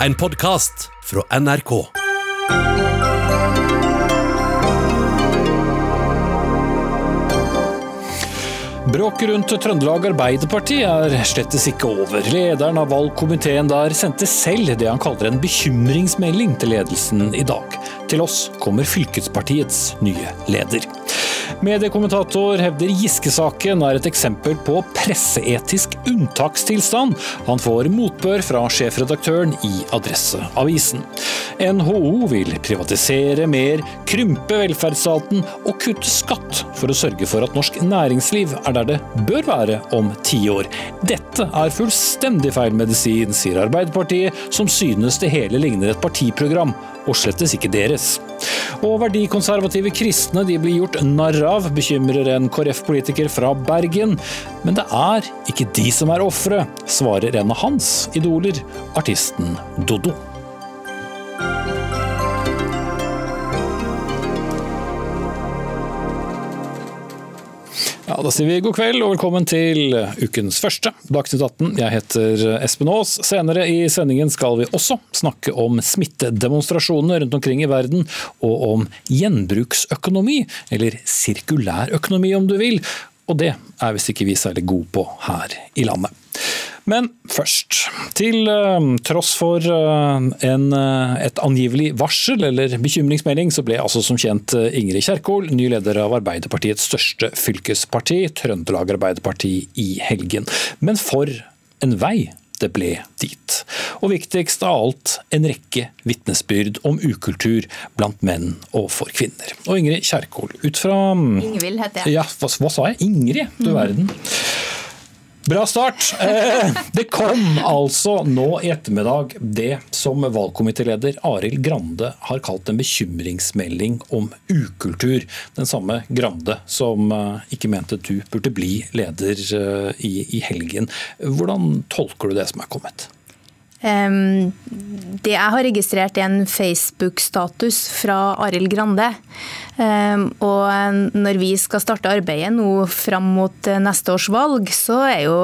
En podkast fra NRK. Bråket rundt Trøndelag Arbeiderparti er slettes ikke over. Lederen av valgkomiteen der sendte selv det han kaller en bekymringsmelding til ledelsen i dag. Til oss kommer fylkespartiets nye leder. Mediekommentator hevder Giske-saken er et eksempel på presseetisk unntakstilstand. Han får motbør fra sjefredaktøren i Adresseavisen. NHO vil privatisere mer, krympe velferdsstaten og kutte skatt for å sørge for at norsk næringsliv er der det bør være om ti år. Dette er fullstendig feil medisin, sier Arbeiderpartiet, som synes det hele ligner et partiprogram, og slettes ikke deres. Og verdikonservative kristne de blir gjort narr av, bekymrer en KrF-politiker fra Bergen. Men det er ikke de som er ofre, svarer en av hans idoler, artisten Doddo. Da sier vi god kveld og velkommen til ukens første Dagsnytt 18. Jeg heter Espen Aas. Senere i sendingen skal vi også snakke om smittedemonstrasjoner rundt omkring i verden, og om gjenbruksøkonomi, eller sirkulærøkonomi om du vil. Og det er visst ikke vi særlig gode på her i landet. Men først. Til uh, tross for uh, en, uh, et angivelig varsel eller bekymringsmelding, så ble altså som kjent Ingrid Kjerkol ny leder av Arbeiderpartiets største fylkesparti, Trøndelag Arbeiderparti, i helgen. Men for en vei det ble dit. Og viktigst av alt, en rekke vitnesbyrd om ukultur blant menn og for kvinner. Og Ingrid Kjerkol, ut fra Ingvild heter jeg. Ja, hva, hva sa jeg? Ingrid, du verden. Bra start! Eh, det kom altså nå i ettermiddag det som valgkomitéleder Arild Grande har kalt en bekymringsmelding om ukultur. Den samme Grande som eh, ikke mente du burde bli leder eh, i, helgen. Hvordan tolker du det som er kommet? Um, det jeg har registrert, er en Facebook-status fra Arild Grande. Um, og når vi skal starte arbeidet nå fram mot neste års valg, så er jo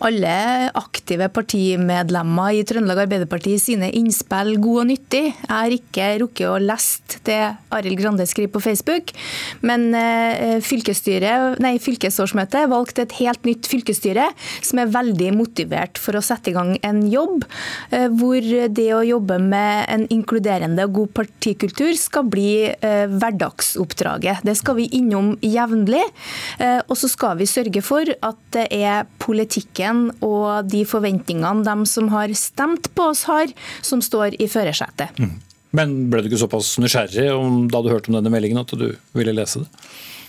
alle aktive partimedlemmer i Trøndelag Arbeiderparti sine innspill gode og nyttig. Jeg har ikke rukket å lest det Arild Grande skriver på Facebook, men nei, fylkesårsmøtet valgte et helt nytt fylkesstyre som er veldig motivert for å sette i gang en jobb hvor det å jobbe med en inkluderende og god partikultur skal bli hverdagsoppdraget. Det skal vi innom jevnlig, og så skal vi sørge for at det er politikken og de forventningene de som har stemt på oss har, som står i førersetet. Mm. Men ble du ikke såpass nysgjerrig om, da du hørte om denne meldingen at du ville lese det?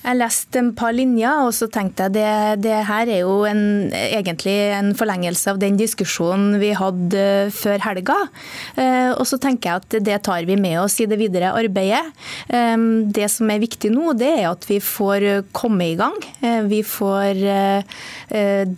Jeg leste et par linjer, og så tenkte jeg det, det her er jo en, egentlig en forlengelse av den diskusjonen vi hadde før helga. Og så tenker jeg at det tar vi med oss i det videre arbeidet. Det som er viktig nå, det er at vi får komme i gang. Vi får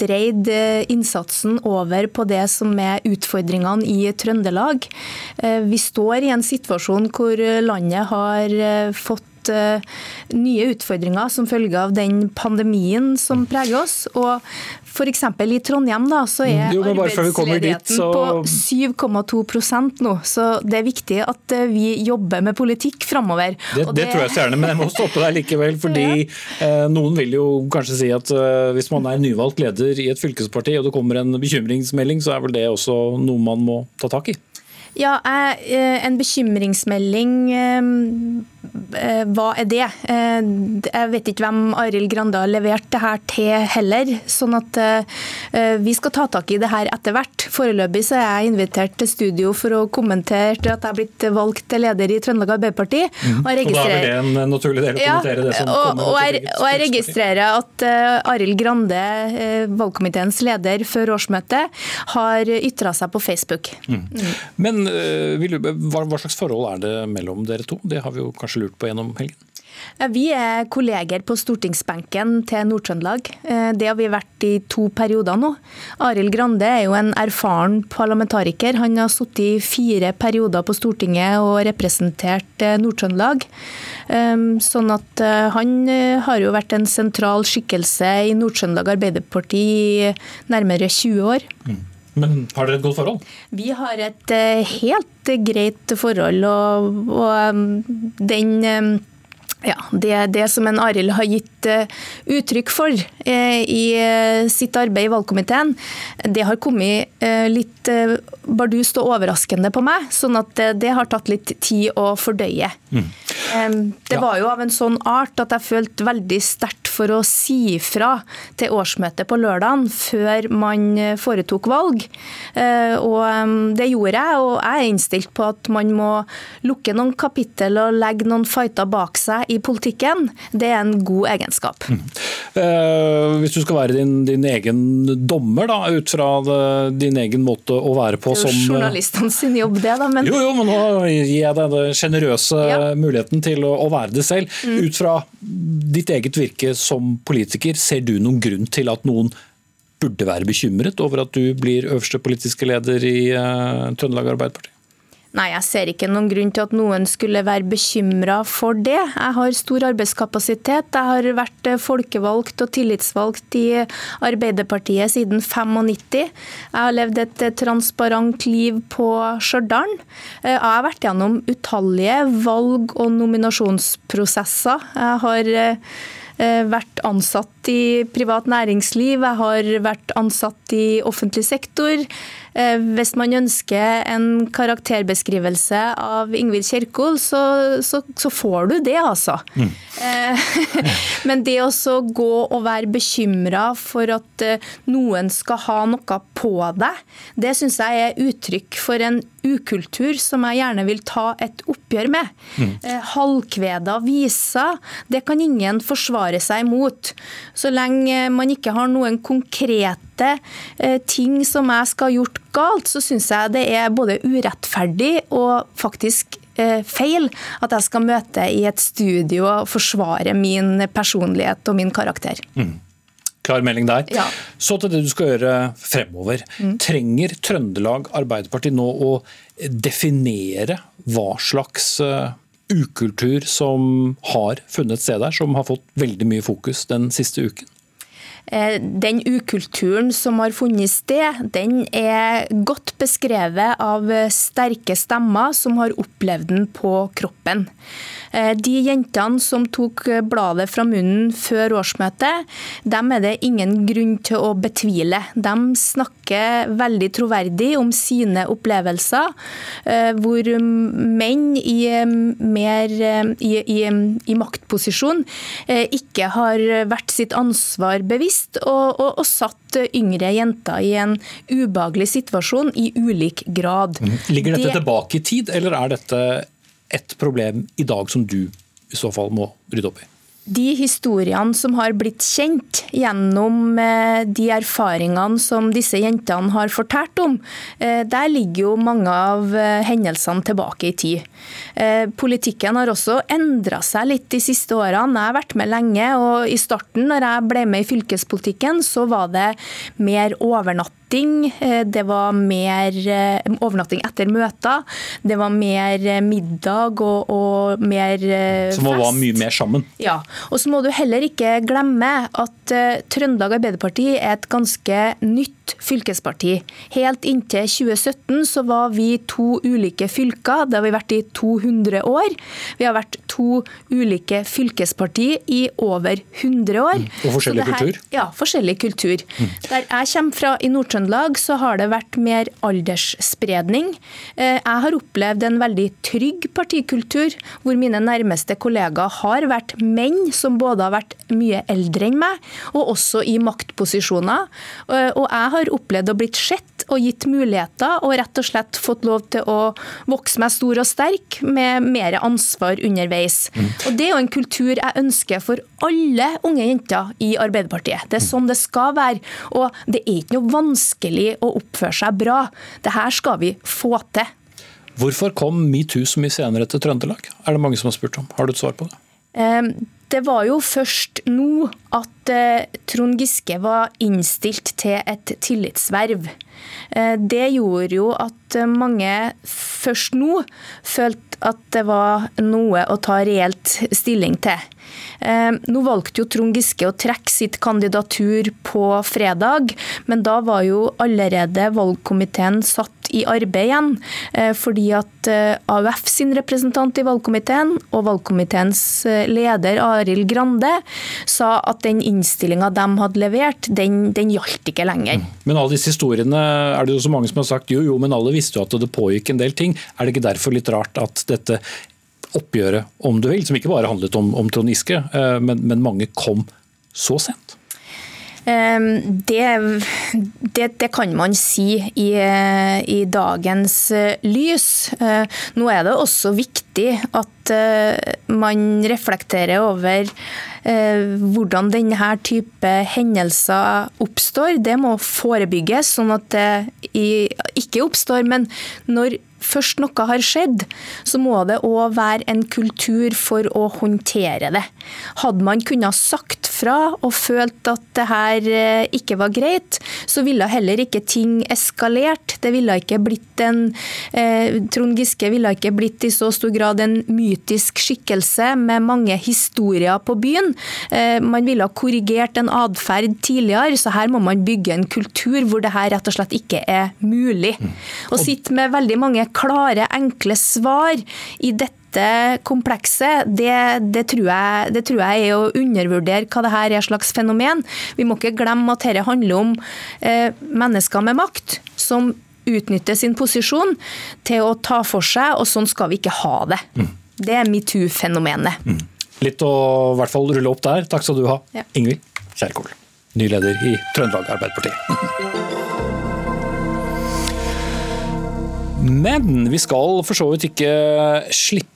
dreid innsatsen over på det som er utfordringene i Trøndelag. Vi står i en situasjon hvor landet har fått nye utfordringer som følge av den pandemien som preger oss. Og F.eks. i Trondheim da, så er jo, arbeidsledigheten dit, så... på 7,2 nå. så det er viktig at vi jobber med politikk framover. Det, det, det, tror jeg så gjerne, men jeg må stoppe deg likevel. fordi ja. eh, Noen vil jo kanskje si at eh, hvis man er nyvalgt leder i et fylkesparti og det kommer en bekymringsmelding, så er vel det også noe man må ta tak i? Ja, En bekymringsmelding, hva er det? Jeg vet ikke hvem Arild Grande har levert det her til heller. sånn at Vi skal ta tak i det her etter hvert. Foreløpig så er jeg invitert til studio for å kommentere at jeg har blitt valgt til leder i Trøndelag Arbeiderparti. Mm. Og, og, da er det en naturlig del å kommentere det som og, kommer. Og jeg, og jeg registrerer at Arild Grande, valgkomiteens leder før årsmøtet, har ytra seg på Facebook. Mm. Mm. Men hva slags forhold er det mellom dere to? Det har vi jo kanskje lurt på gjennom helgen? Vi er kolleger på stortingsbenken til Nord-Trøndelag. Det har vi vært i to perioder nå. Arild Grande er jo en erfaren parlamentariker. Han har sittet i fire perioder på Stortinget og representert Nord-Trøndelag. Sånn at han har jo vært en sentral skikkelse i Nord-Trøndelag Arbeiderparti i nærmere 20 år. Mm. Men har dere et godt forhold? Vi har et helt greit forhold, og, og den ja, det, det som en Arild har gitt uh, uttrykk for uh, i uh, sitt arbeid i valgkomiteen, det har kommet litt bardust og overraskende på meg. Sånn at det har tatt litt tid å fordøye. Mm. Det var jo av en sånn art at jeg følte veldig sterkt for å si fra til årsmøtet på lørdagen før man foretok valg. Og det gjorde jeg, og jeg er innstilt på at man må lukke noen kapittel og legge noen fighter bak seg i politikken, det er en god egenskap. Mm. Eh, hvis du skal være din, din egen dommer, da, ut fra det, din egen måte å være på som Det er jo journalistene sin jobb, det, da. Men... Jo, jo, men nå gir jeg deg den sjenerøse ja. muligheten til å, å, være det selv. Mm. Ut fra ditt eget virke som politiker, ser du noen grunn til at noen burde være bekymret over at du blir øverste politiske leder i uh, Trøndelag Arbeiderparti? Nei, jeg ser ikke noen grunn til at noen skulle være bekymra for det. Jeg har stor arbeidskapasitet. Jeg har vært eh, folkevalgt og tillitsvalgt i Arbeiderpartiet siden 95. Jeg har levd et eh, transparent liv på Stjørdal. Eh, jeg har vært gjennom utallige valg- og nominasjonsprosesser. Jeg har vært ansatt i privat næringsliv, jeg har vært ansatt i offentlig sektor. Eh, hvis man ønsker en karakterbeskrivelse av Ingvild Kjerkol, så, så, så får du det, altså. Mm. Eh, men det å gå og være bekymra for at eh, noen skal ha noe på deg, det syns jeg er uttrykk for en ukultur som jeg gjerne vil ta et oppgjør med. Mm. Halvkveda viser, det kan ingen forsvare seg mot. Så lenge man ikke har noen konkrete konkrete eh, ting som jeg skal ha gjort galt, så syns jeg det er både urettferdig og faktisk eh, feil at jeg skal møte i et studio og forsvare min personlighet og min karakter. Mm. Klar melding der. Ja. Så til det du skal gjøre fremover. Mm. Trenger Trøndelag Arbeiderparti nå å definere hva slags eh, ukultur som har funnet sted der, som har fått veldig mye fokus den siste uken? Eh, den ukulturen som har funnet sted, den er godt beskrevet av sterke stemmer som har opplevd den på kroppen. Eh, de jentene som tok bladet fra munnen før årsmøtet, dem er det ingen grunn til å betvile. De snakker veldig troverdig om sine opplevelser, eh, hvor menn i, mer, i, i, i maktposisjon ikke har vært sitt ansvar bevisst bevisst og, og, og, satt yngre jenter i en ubehagelig situasjon i ulik grad. Mhm. Ligger dette det... tilbake i tid, eller er dette et problem i dag som du i så fall må rydde opp i? De historiene som har blitt kjent gjennom eh, de erfaringene som disse jentene har fortalt om, eh, der ligger jo mange av eh, hendelsene tilbake i tid. Politikken har også endra seg litt de siste årene. Jeg har vært med lenge, og i starten når jeg ble med i fylkespolitikken, så var det mer overnatt overnatting. Eh, det var mer eh, overnatting etter møter. Det var mer eh, middag og, og mer fest. Så Som var mye mer sammen? Ja. Og så må du heller ikke glemme at Trøndelag Arbeiderparti er et ganske nytt fylkesparti. Helt inntil 2017 så var vi to ulike fylker. Det har vi vært i 200 år. Vi har vært to ulike fylkesparti i over 100 år. Mm. Og forskjellig her, kultur? Ja, forskjellig kultur. Mm. Der jeg kommer fra i Nord-Trøndelag, så har det vært mer aldersspredning. Eh, jeg har opplevd en veldig trygg partikultur, hvor mine nærmeste kollegaer har vært menn som både har vært mye eldre enn meg, og også i maktposisjoner. Eh, og jeg har opplevd å blitt sett og gitt muligheter, og rett og slett fått lov til å vokse meg stor og sterk med mer ansvar underveis. Mm. Og Det er jo en kultur jeg ønsker for alle unge jenter i Arbeiderpartiet. Det er sånn det skal være. Og det er ikke noe vanskelig å oppføre seg bra. Det her skal vi få til. Hvorfor kom metoo så mye senere til Trøndelag? Er det mange som har spurt om. Har du et svar på det? Det var jo først nå at eh, Trond Giske var innstilt til et tillitsverv. Eh, det gjorde jo at mange først nå følte at det var noe å ta reelt stilling til. Nå valgte jo Trond Giske å trekke sitt kandidatur på fredag, men da var jo allerede valgkomiteen satt i arbeid igjen. Fordi at AUF sin representant i valgkomiteen og valgkomiteens leder Arild Grande sa at den innstillinga de hadde levert, den, den gjaldt ikke lenger. Mm. Men alle disse historiene er det jo så mange som har sagt jo, jo, men alle visste jo at det pågikk en del ting. Er det ikke derfor litt rart at dette oppgjøret, om du vil, som ikke bare handlet om, om Trond Giske, eh, men, men mange kom så sent? Ehm, det, det, det, kan man si i, i, dagens eh, lys. Eh, nå er det også viktig at man reflekterer over hvordan denne type hendelser oppstår. Det må forebygges, sånn at det ikke oppstår. Men når først noe har skjedd, så må det òg være en kultur for å håndtere det. Hadde man kunnet sagt fra og følt at det her eh, ikke var greit, så ville heller ikke ting eskalert. Det ville ikke blitt en eh, Trond Giske ville ikke blitt i så stor grad en mytisk skikkelse med mange historier på byen. Eh, man ville ha korrigert en atferd tidligere, så her må man bygge en kultur hvor det her rett og slett ikke er mulig. Å sitte med veldig mange klare, enkle svar i dette komplekset, det, det, tror jeg, det, tror jeg, er å undervurdere hva det her er slags fenomen. Vi må ikke glemme at dette handler om eh, mennesker med makt som utnytter sin posisjon til å ta for seg, og sånn skal vi ikke ha det. Mm. Det er metoo-fenomenet. Mm. Litt å i hvert fall rulle opp der. Takk skal du ha, ja. Ingvild Kjerkol, ny leder i Trøndelag Arbeiderparti. Men vi skal for så vidt ikke slippe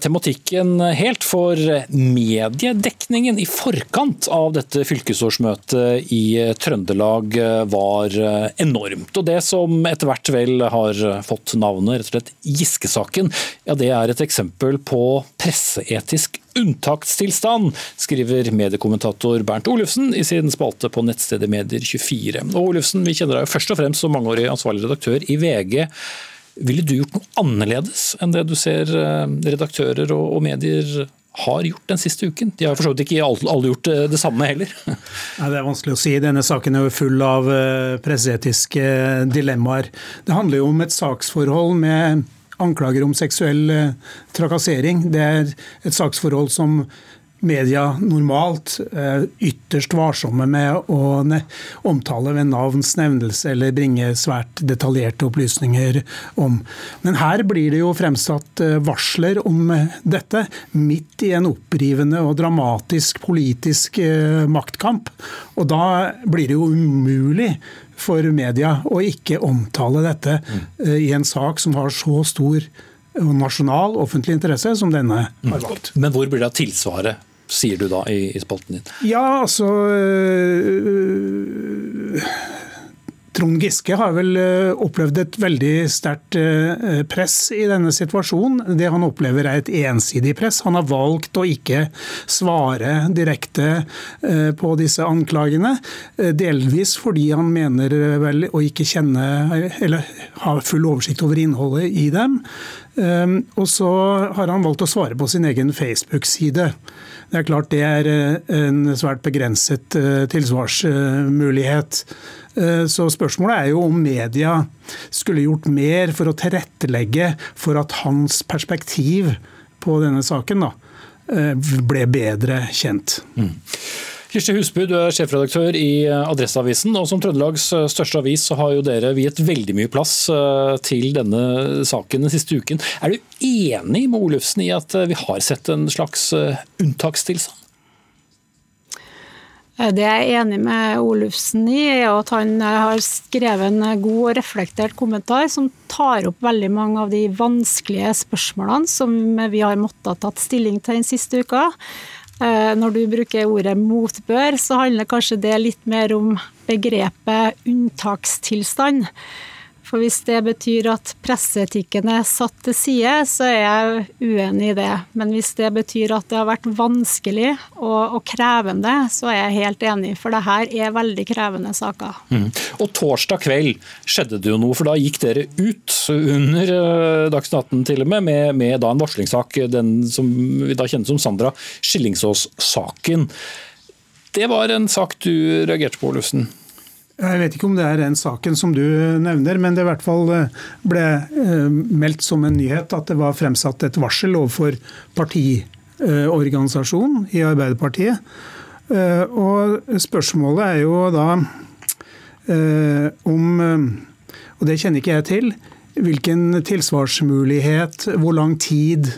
tematikken helt, for mediedekningen i forkant av dette fylkesårsmøtet i Trøndelag var enormt. Og det som etter hvert vel har fått navnet rett og slett Giske-saken, ja det er et eksempel på presseetisk unntakstilstand, skriver mediekommentator Bernt Olufsen i sin spalte på nettstedet Medier24. Og Olufsen, vi kjenner deg jo først og fremst som mangeårig ansvarlig redaktør i VG. Ville du gjort noe annerledes enn det du ser eh, redaktører og medier har gjort den siste uken? De har for så vidt ikke alle gjort eh, det samme heller. Nei, det er vanskelig å si. Denne saken er jo full av eh, presseetiske dilemmaer. Det handler jo om et saksforhold med anklager om seksuell trakassering. Det er et saksforhold som media normalt er ytterst varsomme med å omtale ved navns nevnelse eller bringe svært detaljerte opplysninger om. Men her blir det jo fremsatt eh, varsler om eh, dette midt i en opprivende og dramatisk politisk eh, maktkamp. Og da blir det jo umulig for media å ikke omtale dette i en sak som har så stor nasjonal offentlig interesse som denne har valgt. Men hvor blir det av tilsvaret sier du da i, i spalten din? Ja, altså øh, Trond Giske har vel øh, opplevd et veldig sterkt øh, press i denne situasjonen. Det han opplever er et ensidig press. Han har valgt å ikke svare direkte øh, på disse anklagene. Delvis fordi han mener vel å ikke kjenne eller ha full oversikt over innholdet i dem. Og så har han valgt å svare på sin egen Facebook-side. Det er klart det er eh, en svært begrenset eh, tilsvarsmulighet. Eh, så spørsmålet er jo om media skulle gjort mer for å tilrettelegge for at hans perspektiv på denne saken da, ble bedre kjent. Mm. Kirsti Husby, du er sjefredaktør i eh, Adresseavisen. og Som Trøndelags eh, største avis så har jo dere viet veldig mye plass eh, til denne saken den siste uken. Er du enig med Olufsen i at vi har sett en slags unntakstilstand? Det jeg er enig med Olufsen i, er at han har skrevet en god og reflektert kommentar som tar opp veldig mange av de vanskelige spørsmålene som vi har måttet tatt stilling til den siste uka. Eh, når du bruker ordet motbør, så handler kanskje det litt mer om begrepet unntakstilstand. For hvis det betyr at presseetikken er satt til side, så er jeg uenig i det. Men hvis det betyr at det har vært vanskelig og, og krevende, så er jeg helt enig. For det her er veldig krevende saker. Mm. Og torsdag kveld skjedde det jo noe, for da gikk dere ut under uh, Dagsnytt 18 til og med, med, med en varslingssak, den som vi da kjenner som Sandra Skillingsås-saken. Det var en sak du reagerte på, Olufsen? Jeg vet ikke om det er den saken som du nevner, men det i hvert fall eh, ble eh, meldt som en nyhet at det var fremsatt et varsel overfor partiorganisasjonen i Arbeiderpartiet. Eh, og spørsmålet er jo da om, og det kjenner ikke jeg til, hvilken tilsvarsmulighet, hvor lang tid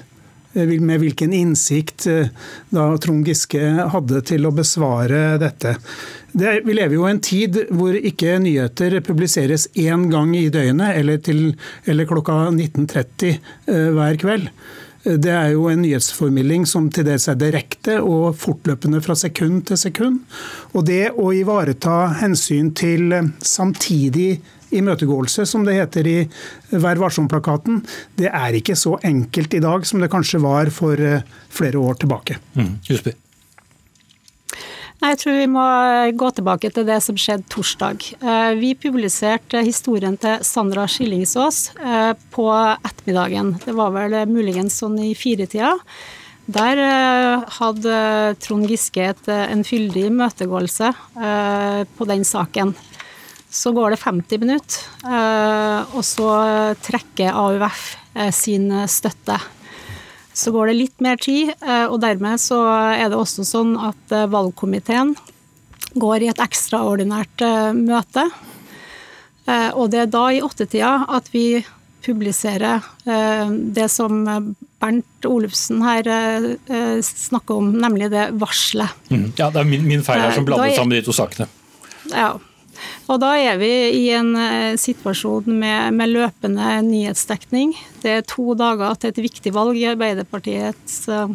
med hvilken innsikt da Trond Giske hadde til å besvare dette. Det, vi lever jo i en tid hvor ikke nyheter publiseres én gang i døgnet eller, til, eller klokka 19.30 uh, hver kveld. Det er jo en nyhetsformidling som til dels er direkte og fortløpende fra sekund til sekund. Og det å ivareta hensyn til samtidig imøtegåelse, som det heter i Vær varsom-plakaten, det er ikke så enkelt i dag som det kanskje var for eh, flere år tilbake. Mm, jeg tror vi må gå tilbake til det som skjedde torsdag. Eh, vi publiserte historien til Sandra Skillingsås eh, på ettermiddagen. Det var vel muligens sånn i firetida. Der eh, hadde Trond Giske et, en fyldig imøtegåelse på den saken. Så går det 50 minutter, og så trekker AUF sin støtte. Så går det litt mer tid, eh, og dermed så er det også sånn at eh, valgkomiteen går i et ekstraordinært eh, møte. Og det er da i åttetida at vi publiserer det som Bernt Olufsen her snakker om, nemlig det varselet. Mm. Ja, det er min, min feil her som blandet sammen de to sakene. Ja, og da er vi i en eh, situasjon med, med, løpende nyhetsdekning. Det er to dager til et viktig valg i, uh,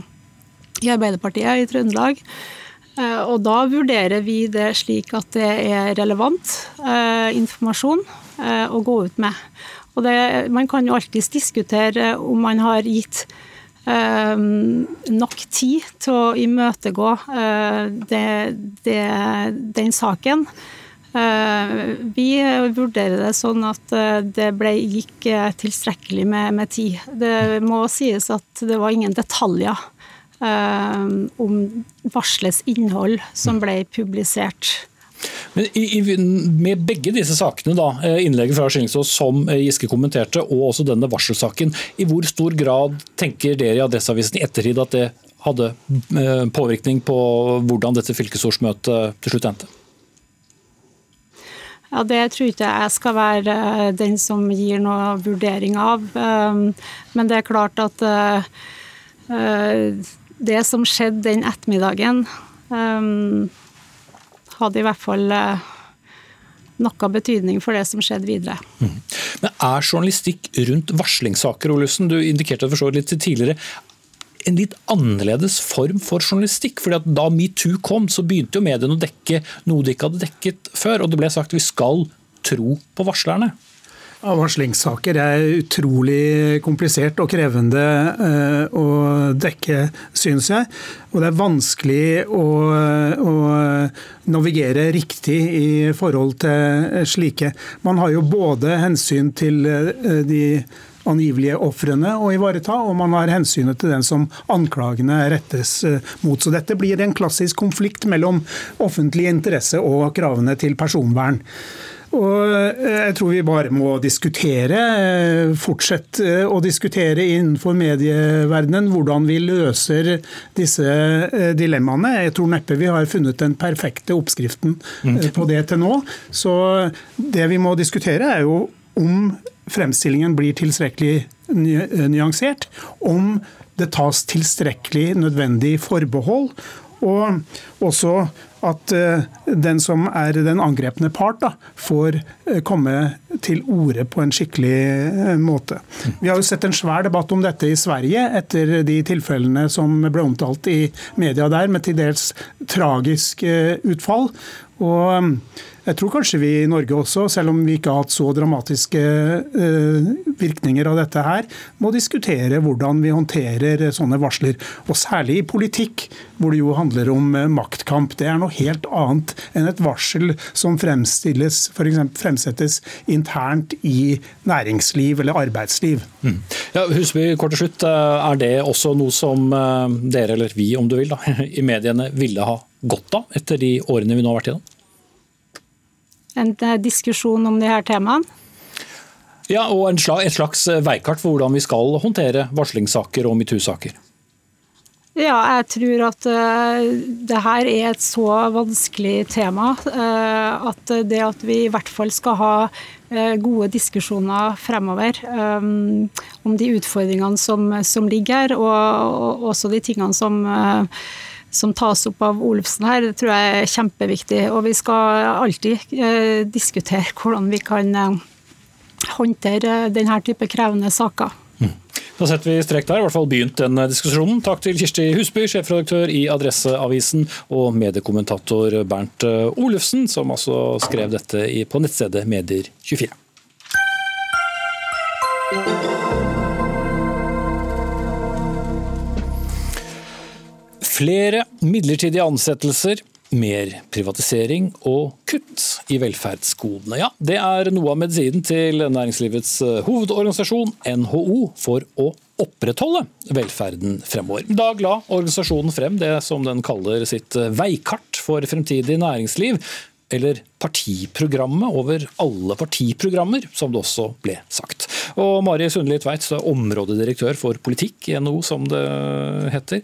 i Arbeiderpartiet i Trøndelag. Uh, og da vurderer vi det slik at det er relevant informasjon å gå ut med. Og det, man kan jo alltids diskutere om man har gitt nok tid til å imøtegå det, det, den saken. Eh, vi vurderer det sånn at eh, det ble, gikk eh, tilstrekkelig med, med, tid. Det må sies at det var ingen detaljer om varslets innhold som ble publisert. Men i, med begge disse sakene, da, innlegget fra Skillingsås som Giske kommenterte, og også denne varselsaken, i hvor stor grad tenker dere i Adresseavisen i ettertid at det hadde påvirkning på hvordan dette fylkesårsmøtet til slutt endte? Ja, Det tror ikke jeg skal være eh, den som gir noe vurdering av. Um, men det er klart at eh, eh, det som skjedde den ettermiddagen, um, hadde i hvert fall noe betydning for det som skjedde videre. Mm. Men Er journalistikk rundt varslingssaker, Olufsen, du indikerte for så litt tidligere, en litt annerledes form for journalistikk. fordi at Da metoo kom, så begynte jo mediene å dekke noe de ikke hadde dekket før. Og det ble sagt vi skal tro på varslerne. Ja, Varslingssaker er utrolig komplisert og krevende eh, å dekke, syns jeg. Og det er vanskelig å, å, navigere riktig i forhold til slike. Man har jo både hensyn til eh, de angivelige ofrene å ivareta, og man har hensynet til den som anklagene rettes eh, mot. Så dette blir en klassisk konflikt mellom offentlig interesse og kravene til personvern. Og eh, jeg tror vi bare må diskutere, eh, fortsette å diskutere innenfor medieverdenen hvordan vi løser disse dilemmaene. Jeg tror neppe vi har funnet den perfekte oppskriften mm. på det til nå. Så det vi må diskutere er jo om fremstillingen blir tilstrekkelig nyansert, om det tas tilstrekkelig nødvendig forbehold, og også at eh, den som er den angrepne part, da, får eh, komme til orde på en skikkelig eh, måte. Vi har jo sett en svær debatt om dette i Sverige etter de tilfellene som ble omtalt i media der, med til dels tragisk eh, utfall. Og jeg tror kanskje vi i Norge også, selv om vi ikke har hatt så dramatiske eh, virkninger av dette her, må diskutere hvordan vi håndterer sånne varsler. Og særlig i politikk, hvor det jo handler om eh, maktkamp. Det er noe helt annet enn et varsel som fremstilles, for eksempel, fremsettes internt i næringsliv eller arbeidsliv. Mm. Ja, Husby, kort til slutt. Eh, er det også noe som dere, eller vi om du vil, da, i mediene ville ha godt av etter de årene vi nå har vært igjennom? En eh, diskusjon om de her temaene. Ja, og et slags eh, veikart for hvordan vi skal håndtere varslingssaker og metoo-saker. Ja, jeg tror at uh, det her er et så vanskelig tema at det at vi i hvert fall skal ha gode diskusjoner fremover om de utfordringene som, som ligger her, og, og, også de tingene som som tas opp av Olufsen her, det tror jeg er kjempeviktig. Og vi skal alltid eh, diskutere hvordan vi kan eh, håndtere denne type krevende saker. Mm. Da setter vi strek der, i hvert fall begynt den diskusjonen. Takk til Kirsti Husby, sjefredaktør i Adresseavisen, og mediekommentator Bernt eh, Olufsen, som altså skrev dette på nettstedet Medier24. Flere midlertidige ansettelser, mer privatisering og kutt i velferdsgodene. Ja, det er noe av medisinen til næringslivets eh, hovedorganisasjon, NHO, for å opprettholde velferden fremover. Da la organisasjonen frem det som den kaller sitt eh, veikart for fremtidig næringsliv. Eller partiprogrammet over alle partiprogrammer, som det også ble sagt. Og Mari Sundli Tveit, områdedirektør for politikk i NHO, som det heter.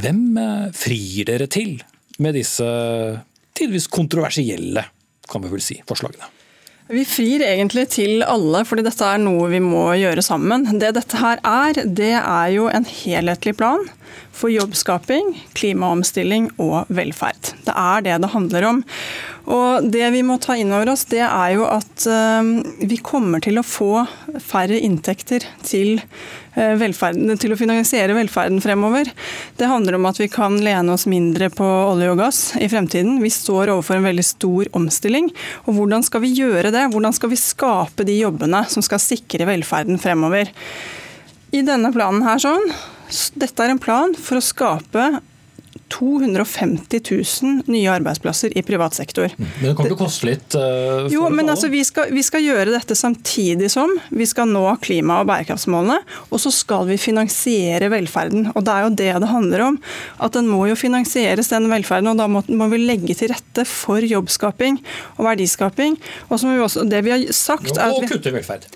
Hvem eh, frir dere til med disse tidvis kontroversielle kan vi vel si, forslagene? Vi frir egentlig til alle, fordi dette er noe vi må gjøre sammen. Det dette her er, det er jo en helhetlig plan for jobbskaping, klimaomstilling og velferd. Det er det det handler om. Og Det vi må ta inn over oss, det er jo at uh, vi kommer til å få færre inntekter til, uh, til å finansiere velferden fremover. Det handler om at vi kan lene oss mindre på olje og gass i fremtiden. Vi står overfor en veldig stor omstilling. Og Hvordan skal vi gjøre det? Hvordan skal vi skape de jobbene som skal sikre velferden fremover? I denne planen her sånn, dette er en plan for å skape 250 000 nye arbeidsplasser i privat sektor. Mm. Men det til å koste litt? Uh, jo, men altså, vi skal, vi, skal, gjøre dette samtidig som vi skal nå klima- og bærekraftsmålene. Og så skal vi finansiere velferden. Og Det er jo det det handler om. At den må jo finansieres, den velferden. Og da må, må vi legge til rette for jobbskaping og verdiskaping. Og som vi også, det vi har sagt er vi, Og kutte velferd.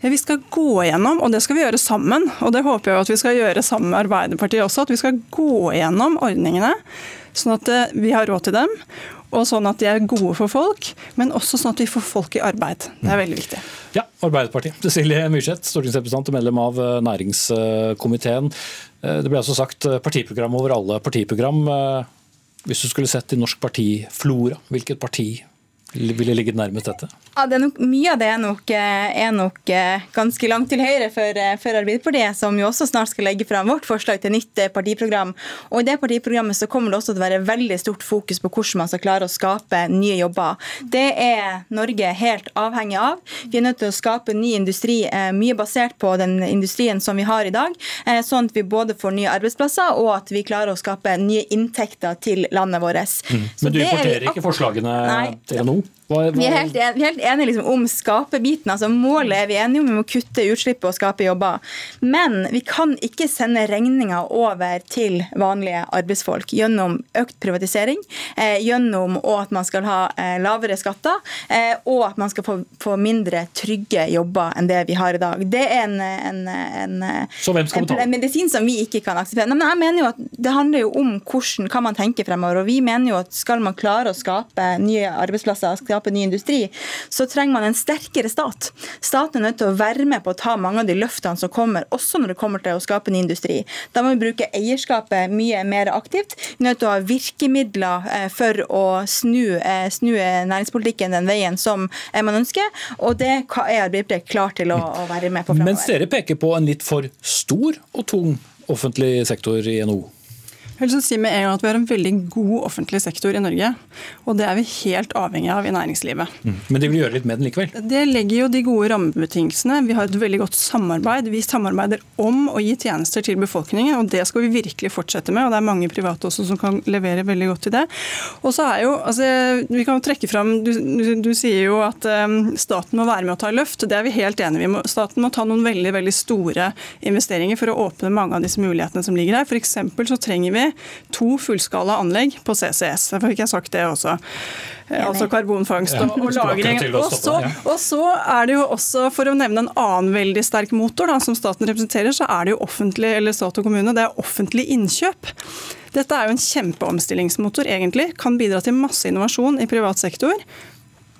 Vi skal gå gjennom, og det skal vi gjøre sammen. Og det håper jeg at vi skal gjøre sammen med Arbeiderpartiet også. At vi skal gå gjennom ordningene, sånn at eh, vi har råd til dem. Og sånn at de er gode for folk, men også sånn at vi får folk i arbeid. Det er veldig viktig. Ja, Arbeiderpartiet. Cecilie Myrseth, stortingsrepresentant og medlem av eh, næringskomiteen. Eh, det ble altså sagt partiprogram over alle partiprogram. Hvis du skulle sett i norsk partiflora, hvilket parti ville ligget nærmest dette? Ja, det er nok, Mye av det er nok, eh, er nok, eh, ganske langt til høyre for, eh, for, Arbeiderpartiet, som jo også snart skal legge fram vårt forslag til nytt partiprogram. Og I det partiprogrammet så kommer det også til å være veldig stort fokus på hvordan man skal klare å skape nye jobber. Det er Norge helt avhengig av. Vi er nødt til å skape ny industri, mye basert på den industrien som vi har i dag, sånn at vi både får nye arbeidsplasser og at vi klarer å skape nye inntekter til landet vårt. Mm. Men du importerer ikke forslagene Nei. til NHO? Hva, hva... Vi er helt, en, vi er helt enige liksom om skapebiten. altså Målet er vi enige om, vi må kutte utslippet og skape jobber. Men vi kan ikke sende regninga over til vanlige arbeidsfolk gjennom økt privatisering, eh, gjennom at man skal ha eh, lavere skatter, eh, og at man skal få, få, mindre trygge jobber enn det vi har i dag. Det er en, en, en, en, en medisin som vi ikke kan akseptere. Men jeg mener jo at Det handler jo om hvordan, hva man tenker fremover. og vi mener jo at Skal man klare å skape nye arbeidsplasser arbeidsplasser, skape ny industri, så trenger man en sterkere stat. Staten er nødt til å være med på å ta mange av de løftene som kommer, også når det kommer til å skape ny industri. Da må vi bruke eierskapet mye mer aktivt. Vi er nødt til å ha virkemidler eh, for å snu, eh, snu næringspolitikken den veien som man ønsker, og det er Arbeiderpartiet klar til å, å være med på fremover. Mens dere peker på en litt for stor og tung offentlig sektor i NHO? Jeg vil si med en gang at Vi har en veldig god offentlig sektor i Norge. Og det er vi helt avhengig av i næringslivet. Mm. Men de vil gjøre litt med den likevel? Det legger jo de gode rammebetingelsene. Vi har et veldig godt samarbeid. Vi samarbeider om å gi tjenester til befolkningen, og det skal vi virkelig fortsette med. og Det er mange private også som kan levere veldig godt til det. Og så er jo, altså, Vi kan trekke fram, du, du, du sier jo at um, staten må være med å ta løft. Det er vi helt enige i. Staten må ta noen veldig veldig store investeringer for å åpne mange av disse mulighetene som ligger her. For så trenger vi to fullskala anlegg på CCS. Derfor fikk jeg sagt det også. Eh, altså karbonfangst og, og lagring. Og så, og så, er det jo også, for å nevne en annen veldig sterk motor da, som staten representerer, så er det jo offentlig eller stat og kommune, det er offentlig innkjøp. Dette er jo en kjempeomstillingsmotor, egentlig. Kan bidra til masse innovasjon i privat sektor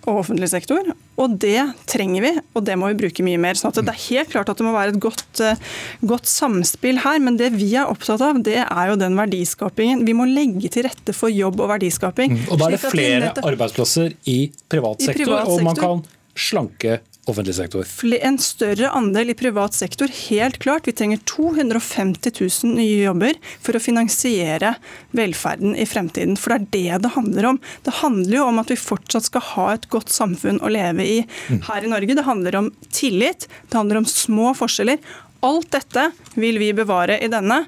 og offentlig sektor. Og det trenger vi, og det må vi bruke mye mer. sånn at Det er helt klart at det må være et godt, eh, godt, samspill her, men det vi er opptatt av, det er jo den verdiskapingen. Vi må legge til rette for jobb og verdiskaping. Mm. Og Da er det flere arbeidsplasser i privat sektor, I privat sektor. og man kan slanke offentlig sektor? En større andel i privat sektor, helt klart. Vi trenger 250 000 nye jobber for å finansiere velferden i fremtiden. For det er det det handler om. Det handler jo om at vi fortsatt skal ha et godt samfunn å leve i mm. her i Norge. Det handler om tillit, det handler om små forskjeller. Alt dette vil vi bevare i denne.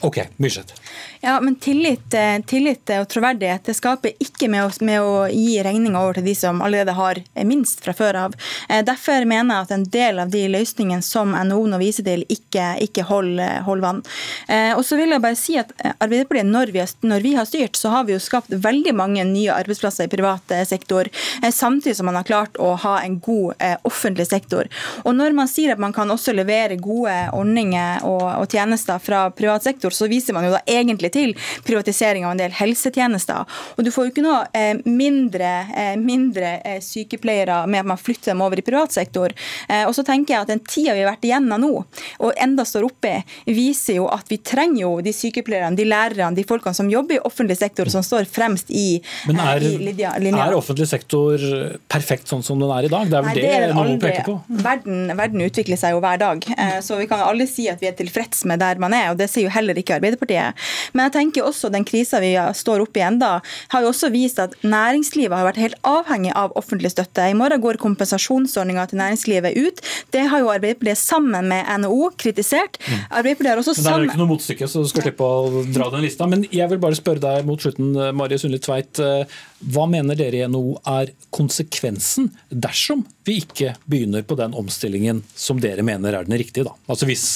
Ok, Myrseth. Ja, men tillit, eh, tillit, og troverdighet det skaper ikke med å, med å gi regninga over til de som allerede har minst fra før av. Eh, derfor mener jeg at en del av de løsningene som NHO nå viser til, ikke, ikke holder, hold vann. Eh, og så vil jeg bare si at Arbeiderpartiet, når vi, har, når vi har styrt, så har vi jo skapt veldig mange nye arbeidsplasser i privat sektor, samtidig som man har klart å ha en god offentlig sektor. Og når man sier at man kan også levere gode ordninger og, og tjenester fra privat sektor, så viser man jo da egentlig til privatisering av en del helsetjenester. Og du får jo ikke noe eh, mindre, eh, mindre eh, sykepleiere med at man flytter dem over i privat sektor. Og så tenker jeg at den tida vi har vært igjennom nå, og enda står oppi, viser jo at vi trenger jo de sykepleierne, de lærerne, de folkene som jobber i offentlig sektor, som står fremst i, Men er, i linja. er offentlig sektor perfekt sånn som den er i dag? Det er vel Nei, det, det noen peker på? Verden, verden, utvikler seg jo hver dag, så vi kan alle si at vi er tilfreds med der man er, og det sier jo heller ikke Arbeiderpartiet. Men jeg tenker også den krisa vi står oppe i enda, har jo også vist at næringslivet har vært helt avhengig av offentlig støtte. I morgen går kompensasjonsordninga til næringslivet ut. Det har jo Arbeiderpartiet sammen med NHO kritisert. Mm. Arbeiderpartiet har også sammen... Men Det er jo ikke noe motstykke, så du skal slippe å dra den lista. Men jeg vil bare spørre deg mot slutten, Marie Sundli Tveit. Hva mener dere i NHO er konsekvensen dersom vi ikke begynner på den omstillingen som dere mener er den riktige? Da? Altså hvis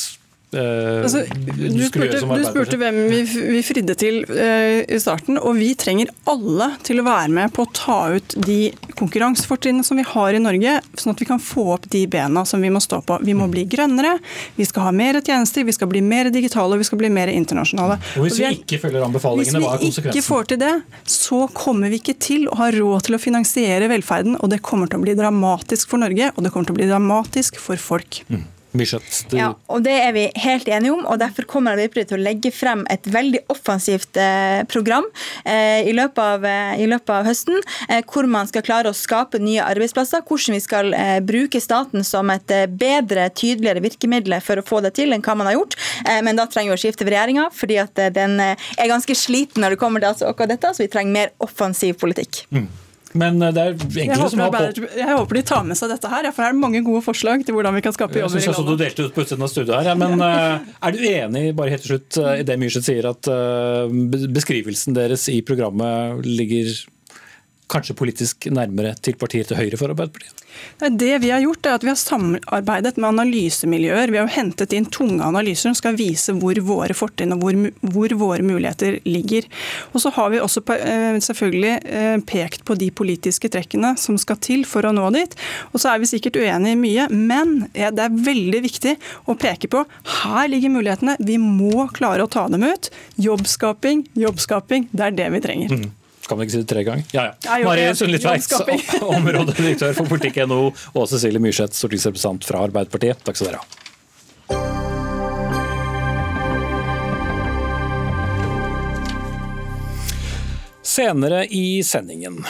altså, du, spurte, du, spurte, hvem vi, vi fridde til uh, i starten, og vi trenger alle til å være med på å ta ut de konkurransefortrinnene som vi har i Norge, sånn at vi kan få opp de bena som vi må stå på. Vi må bli grønnere, vi skal ha mer tjenester, vi skal bli mer digitale og vi skal bli mer internasjonale. Og Hvis vi, er, ikke følger anbefalingene, hva er konsekvensen? Hvis vi ikke får til det, så kommer vi ikke til å ha råd til å finansiere velferden, og det kommer til å bli dramatisk for Norge, og det kommer til å bli dramatisk for folk. Mm. Ja, og Det er vi helt enige om. og Derfor kommer Arbeiderpartiet til å legge frem et veldig offensivt eh, program eh, i, løpet av, eh, i, løpet av, høsten, eh, hvor man skal klare å skape nye arbeidsplasser. Hvordan vi skal bruke staten som et bedre, tydeligere virkemiddel for å få det til enn hva man har gjort. men da trenger vi å skifte regjeringa, fordi at den er ganske sliten når det kommer til altså akkurat dette. Så vi trenger mer offensiv politikk. Mm. Men eh, det er enkelte som har på... Jeg håper de tar med seg dette her, for her er det mange gode forslag til hvordan vi kan skape jobber i landet. Du delte ut på utsiden av studiet her, ja. men eh, er du enig bare helt til slutt, eh, i det Myrseth sier, at beskrivelsen deres i programmet ligger kanskje politisk nærmere til partiet til høyre for Arbeiderpartiet? Det vi har gjort, er at vi har samarbeidet med analysemiljøer. Vi har hentet inn tunge analyser som skal vise hvor våre fortrinn og hvor, hvor, våre muligheter ligger. Og så har vi også eh, selvfølgelig eh, pekt på de politiske trekkene som skal til for å nå dit. Og så er vi sikkert uenige i mye, men det er veldig viktig å peke på her ligger mulighetene. Vi må klare å ta dem ut. Jobbskaping, jobbskaping, det er det vi trenger. Mm. Kan vi ikke si det tre ganger? Ja, ja. Ja, jo, Mari Sundli-Tveit, områdedirektør for politikk.no, og Cecilie Myrseth, stortingsrepresentant fra Arbeiderpartiet. Takk skal dere ha. Senere i sendingen.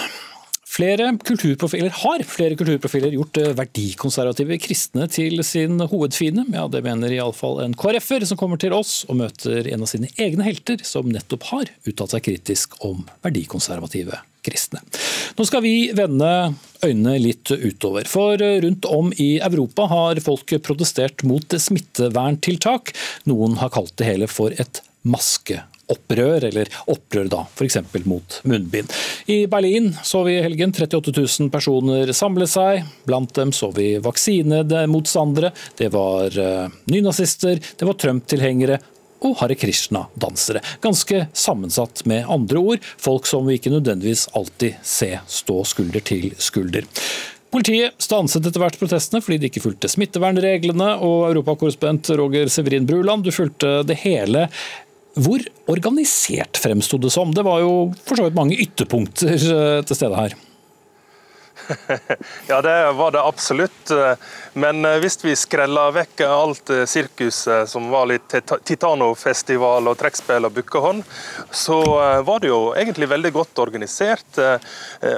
Flere kulturprofiler har flere kulturprofiler gjort eh, verdikonservative kristne til sin hovedfiende. Ja, Det mener iallfall en KrF-er som kommer til oss og møter en av sine egne helter, som nettopp har uttalt seg kritisk om verdikonservative kristne. Nå skal vi vende øynene litt utover, for rundt om i Europa har folk protestert mot smitteverntiltak. Noen har kalt det hele for et maskeopprør, eller opprør da, f.eks. mot munnbind. I Berlin så vi i helgen 38 000 personer samle seg. Blant dem så vi vaksinemotstandere, det var eh, nynazister, det var Trump-tilhengere og Hare Krishna-dansere. Ganske sammensatt med andre ord, folk som vi ikke nødvendigvis alltid ser stå skulder til skulder. Politiet stanset etter hvert protestene fordi de ikke fulgte smittevernreglene, og europakorrespondent Roger Severin Bruland, du fulgte det hele. Hvor organisert fremsto det som? Det var jo for så vidt mange ytterpunkter eh, til stede her. Ja, det var det absolutt. Men eh, hvis vi skreller vekk alt eh, sirkuset som var litt Titanofestival og trekkspill og bukkehånd, så eh, var det jo egentlig veldig godt organisert. Eh,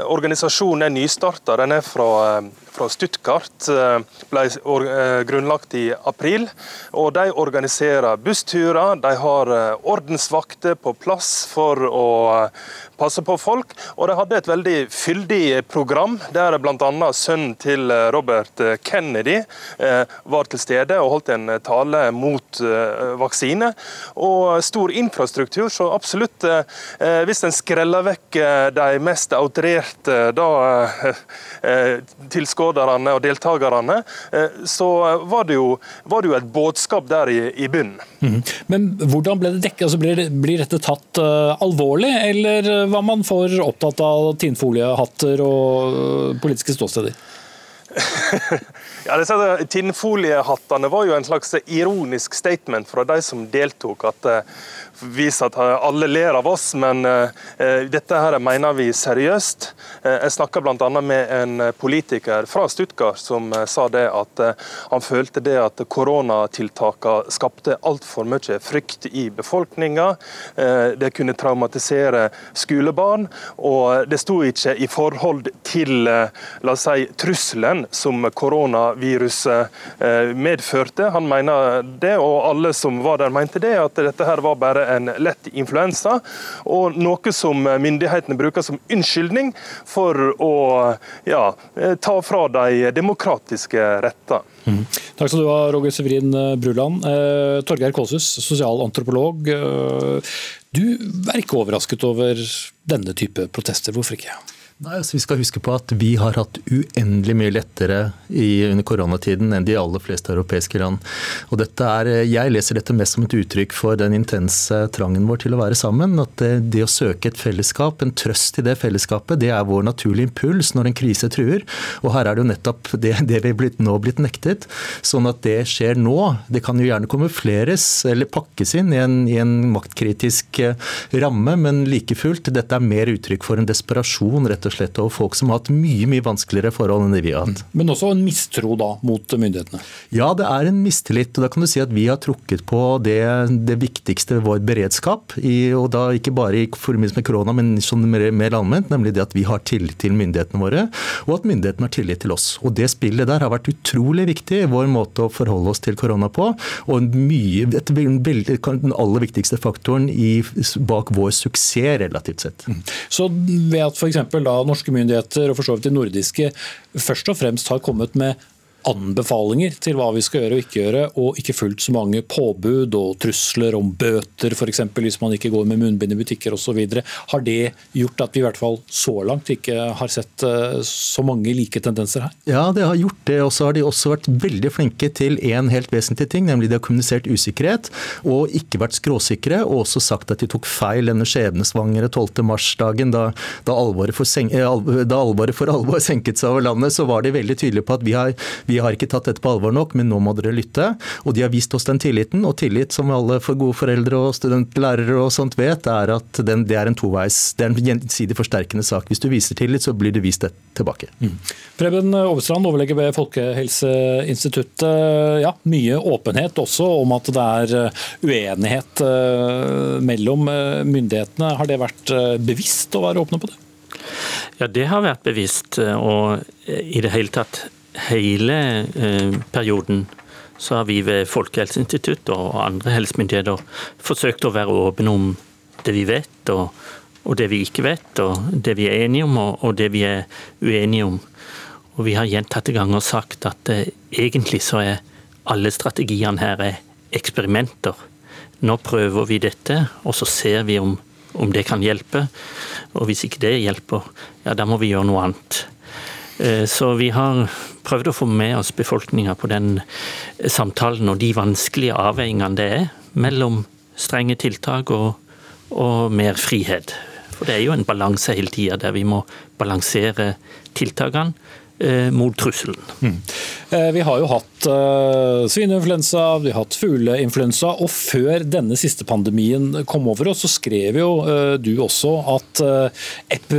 Organisasjonen er nystarta. Den er fra, eh, fra Stuttgart. eh, Ble eh, grunnlagt i april. Og de organiserer bussturer. De har eh, ordensvakter på plass for å passe på folk. Og de hadde et veldig fyldig program, der bl.a. sønnen til Robert Kennedy var til stede og holdt en tale mot vaksine. Og stor infrastruktur, så absolutt Hvis en skreller vekk de mest outrerte da, eh, tilskuerne og deltakerne, eh, så var det, jo, var det jo et budskap der i, i bunnen. Mm. Men hvordan ble det dekket? Altså, blir, blir dette tatt uh, alvorlig, eller eh, var man for opptatt av tinnfoliehatter og uh, politiske ståsteder? Ja, disse Tinnfoliehattene var jo en slags ironisk statement fra de som deltok. At eh, viser at eh, alle ler av oss, men eh, eh, dette her mener vi seriøst. Eh, jeg snakka bl.a. med en politiker fra Stuttgart som eh, sa det at eh, han følte det at koronatiltakene skapte altfor mye frykt i befolkninga. Eh, det kunne traumatisere skolebarn, og det sto ikke i forhold til eh, la oss si, trusselen som koronaviruset eh, medførte. Han mener det, og alle som var der mente det, at dette her var bare en lett influensa. Og noe som myndighetene bruker som unnskyldning for å ja, eh, ta fra de demokratiske retter. Takk skal du ha, Roger Severin Bruland. Eh, Torgeir Kålshus, sosialantropolog. Eh, du er ikke overrasket over denne type protester, hvorfor ikke? Nei, altså Vi skal huske på at vi har hatt uendelig mye lettere i, under koronatiden enn de aller fleste europeiske land. Og er, Jeg leser dette mest som et uttrykk for den intense trangen vår til å være sammen. At det, det å søke et fellesskap, en trøst i det fellesskapet, det er vår naturlige impuls når en krise truer. Og her er det jo nettopp det, det vi blitt, nå blitt nektet. Sånn at det skjer nå. Det kan jo gjerne kamufleres eller pakkes inn i en, i en maktkritisk eh, ramme, men like fullt, dette er mer uttrykk for en desperasjon rett og slett over folk som har hatt mye mye vanskeligere forhold enn det vi har hatt. Men også en mistro da mot myndighetene? Ja, det er en mistillit. og Da kan du si at vi har trukket på det, det viktigste ved vår beredskap. I, og da Ikke bare i forbindelse med korona, men som mer, mer allment, nemlig det at vi har tillit til myndighetene våre, og at myndighetene har tillit til oss. Og Det spillet der har vært utrolig viktig i vår måte å forholde oss til korona på. Og en mye, et, den aller viktigste faktoren i, bak vår suksess, relativt sett. Så ved at f.eks. da norske myndigheter og for så vidt de nordiske først og fremst har kommet med anbefalinger til hva vi skal gjøre og ikke gjøre, og ikke fulgt så mange påbud og trusler om bøter f.eks. hvis man ikke går med munnbind i butikker osv. Har det gjort at vi i hvert fall så langt ikke har sett eh, så mange like tendenser her? Ja, det har gjort det. Og så har de også vært veldig flinke til en helt vesentlig ting, nemlig de har kommunisert usikkerhet og ikke vært skråsikre, og også sagt at de tok feil denne skjebnesvangre 12. mars-dagen, da, da, alvoret for eh, da for alvor senket seg over landet, så var de veldig tydelige på at vi har, vi vi har ikke tatt dette på alvor nok, men nå må dere lytte. Og de har vist oss den tilliten, og tillit som alle for gode foreldre og studentlærere og sånt vet, er at den, det er en toveis, det er en gjensidig forsterkende sak. Hvis du viser tillit, så blir det vist det tilbake. Mm. Preben Overstrand, overlege ved Folkehelseinstituttet. Ja, mye åpenhet også om at det er uenighet eh, mellom eh, myndighetene. Har det vært eh, bevisst å være åpne på det? Ja, det har vært bevisst. Og i det hele tatt hele perioden så har vi ved Folkehelseinstituttet og andre helsemyndigheter forsøkt å være åpne om det vi vet og, og, det vi ikke vet, og det vi er enige om og, og det vi er uenige om. Og Vi har gjentatte ganger sagt at eh, egentlig så er alle strategiene her eksperimenter. Nå prøver vi dette, og så ser vi om, om det kan hjelpe. Og hvis ikke det hjelper, ja da må vi gjøre noe annet. Eh, så vi har prøvd å få med oss befolkninga på den samtalen og de vanskelige avveiningene det er mellom strenge tiltak og, og mer frihet. For det er jo en balanse hele tida der vi må balansere tiltakene mot trusselen. Mm. Eh, vi har jo hatt uh, svineinfluensa, vi har hatt fugleinfluensa, og før denne siste pandemien kom over oss, så skrev jo du også at ep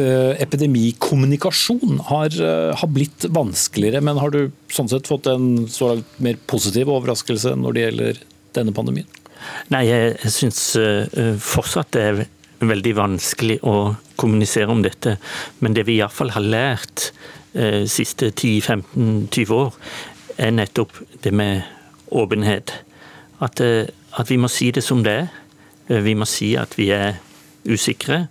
epidemikommunikasjon har, har, blitt vanskeligere. Men har du sånn sett fått en så mer positiv overraskelse når det gjelder denne pandemien? Nei, jeg, syns fortsatt det er veldig vanskelig å kommunisere om dette. Men det vi iallfall har lært Eh, siste 10-15-20 år, er nettopp det med åpenhet. At, eh, at, vi må si det som det er. Eh, vi må si at vi er usikre.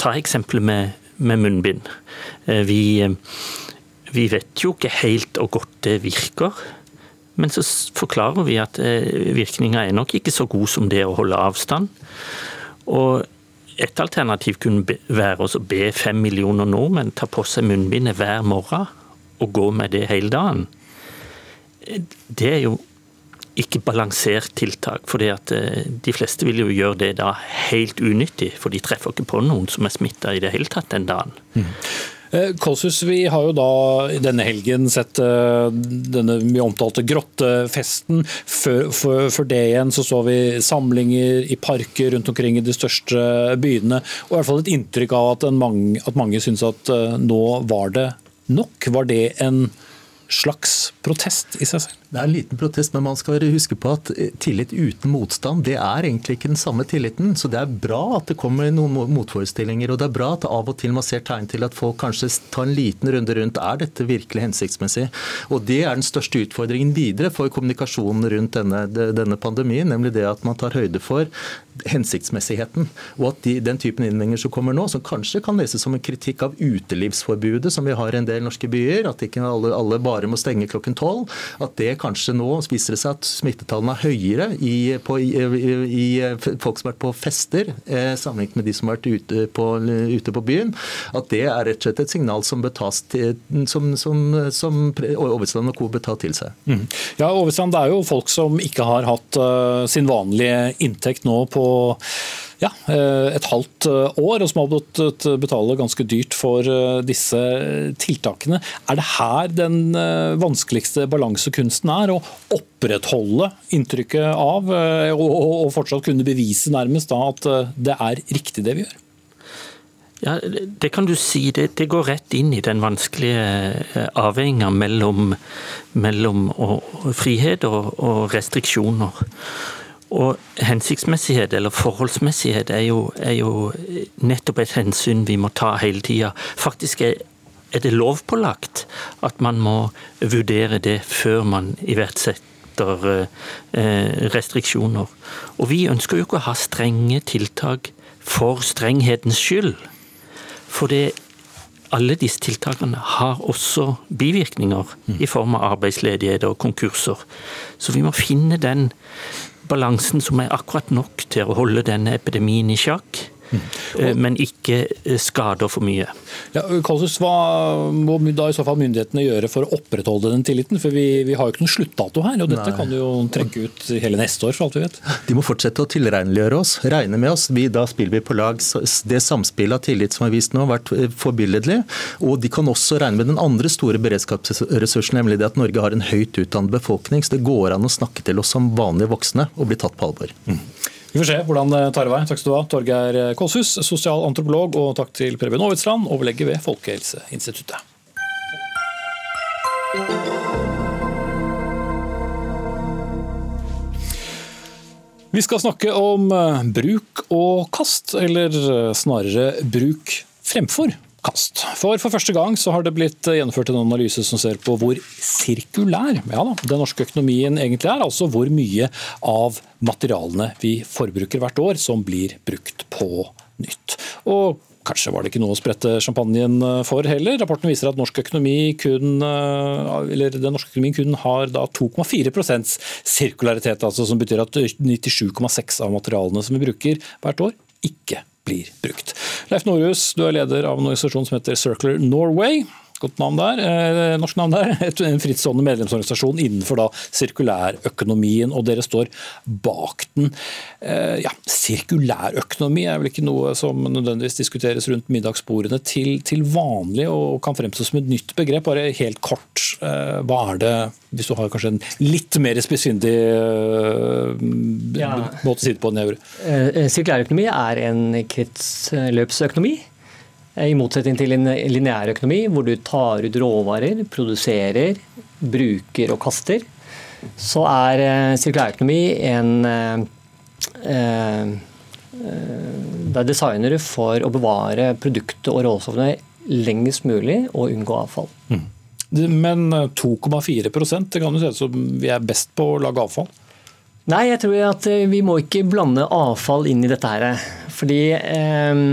Ta eksempelet med, med munnbind. Vi, vi, vet jo ikke helt hvor godt det virker. Men så forklarer vi at virkninga er nok ikke så god som det å holde avstand. Og et alternativ kunne være å be fem millioner nordmenn ta på seg munnbindet hver morgen og gå med det hele dagen. Det er jo ikke balansert tiltak, for eh, de fleste vil jo gjøre det da helt unyttig. For de treffer ikke på noen som er smitta i det hele tatt den dagen. Mm. Eh, Kålsus, vi har jo da denne helgen sett eh, denne mye omtalte grottefesten. Før, for, for, det igjen så så vi samlinger i parker rundt omkring i de største byene. Og i hvert fall et inntrykk av at, mange, at mange syns at eh, nå var det nok. Var det en slags protest i seg selv? Det er en liten protest, men man skal huske på at eh, tillit uten motstand, det er egentlig ikke den samme tilliten. Så det er bra at det kommer noen motforestillinger, og det er bra at av og til man ser tegn til at folk kanskje tar en liten runde rundt. Er dette virkelig hensiktsmessig? Og det er den største utfordringen videre for kommunikasjonen rundt denne, denne pandemien, nemlig det at man tar høyde for hensiktsmessigheten. Og at de, den typen innvendinger som kommer nå, som kanskje kan leses som en kritikk av utelivsforbudet som vi har i en del norske byer, at ikke alle, alle bare må stenge klokken tolv, at det kanskje nå viser det seg at smittetallene er høyere i, på, i, i, folk som har vært på fester, eh, sammenlignet med de som har vært ute på, ute på, byen. At det er rett og slett et signal som til, som, som, som Overstrand og co. bør ta til seg. Mm. Ja, Overstrand, Det er jo folk som ikke har hatt uh, sin vanlige inntekt nå på ja, eh, et halvt eh, år, og som har måttet betale ganske dyrt for eh, disse tiltakene. Er det her den vanskeligste balansekunsten er? Å opprettholde inntrykket av, og fortsatt kunne bevise nærmest da at det er riktig det vi gjør? Ja, Det kan du si. Det, det går rett inn i den vanskelige avveininga mellom, mellom frihet og, og restriksjoner. Og hensiktsmessighet eller forholdsmessighet er jo, er jo, nettopp et hensyn vi må ta hele tida. Faktisk er, er, det lovpålagt at man må vurdere det før man iverksetter eh, restriksjoner. Og vi ønsker jo ikke å ha strenge tiltak for strenghetens skyld. For det alle disse tiltakene har også bivirkninger i form av arbeidsledighet og konkurser. Så vi må finne den balansen som er akkurat nok til å holde denne epidemien i sjakk, men ikke skader for mye. Ja, Kalsus, Hva må da i så fall myndighetene gjøre for å opprettholde den tilliten? For vi, vi har jo ikke noen sluttdato her, og dette Nei. kan jo trekke ut hele neste år, for alt vi vet. De må fortsette å tilregneliggjøre oss, regne med oss. Vi, da spiller vi på lag. Det samspillet av tillit som er vist nå, har vært forbilledlig. Og de kan også regne med den andre store beredskapsressursen, nemlig det at Norge har en høyt utdannet befolkning. Så det går an å snakke til oss som vanlige voksne og bli tatt på alvor. Mm. Vi får se hvordan det tar vei. Takk skal du ha, Torgeir Kåshus, sosialantropolog, og takk til Preben Aavitsland, overlege ved Folkehelseinstituttet. Vi skal snakke om bruk og kast, eller snarere bruk fremfor kast. For for første gang så har det blitt gjennomført en analyse som ser på hvor sirkulær ja da, den norske økonomien egentlig er. Altså hvor mye av materialene vi forbruker hvert år som blir brukt på nytt. Og Kanskje var det ikke noe å sprette champagnen for heller. Rapporten viser at norsk økonomi kun, eller den norske økonomien kun har 2,4% sirkularitet, altså som betyr at 97,6 av materialene som vi bruker hvert år, ikke blir brukt. Leif Norhus, du er leder av en organisasjon som heter Circular Norway. Godt navn der, eh, norsk navn der. En frittstående medlemsorganisasjon innenfor da sirkulærøkonomien, og dere står bak den. Eh, ja, Sirkulærøkonomi er vel ikke noe som nødvendigvis diskuteres rundt middagsbordene til, til vanlig, og kan fremstå som et nytt begrep. Bare helt kort, eh, hva er det, hvis du har kanskje en litt mer spissfindig eh, ja. måte å si det på enn jeg gjorde? Eh, sirkulærøkonomi er en kretsløpsøkonomi i motsetning til en lineær økonomi, hvor du tar ut råvarer, produserer, bruker og kaster, så er eh, sirkulærøkonomi en eh, er designere designer for å bevare produktet og råstoffene lengst mulig og unngå avfall. Mm. Men 2,4 det kan jo se ut som vi er best på å lage avfall? Nei, jeg tror at vi må ikke blande avfall inn i dette her. Fordi eh,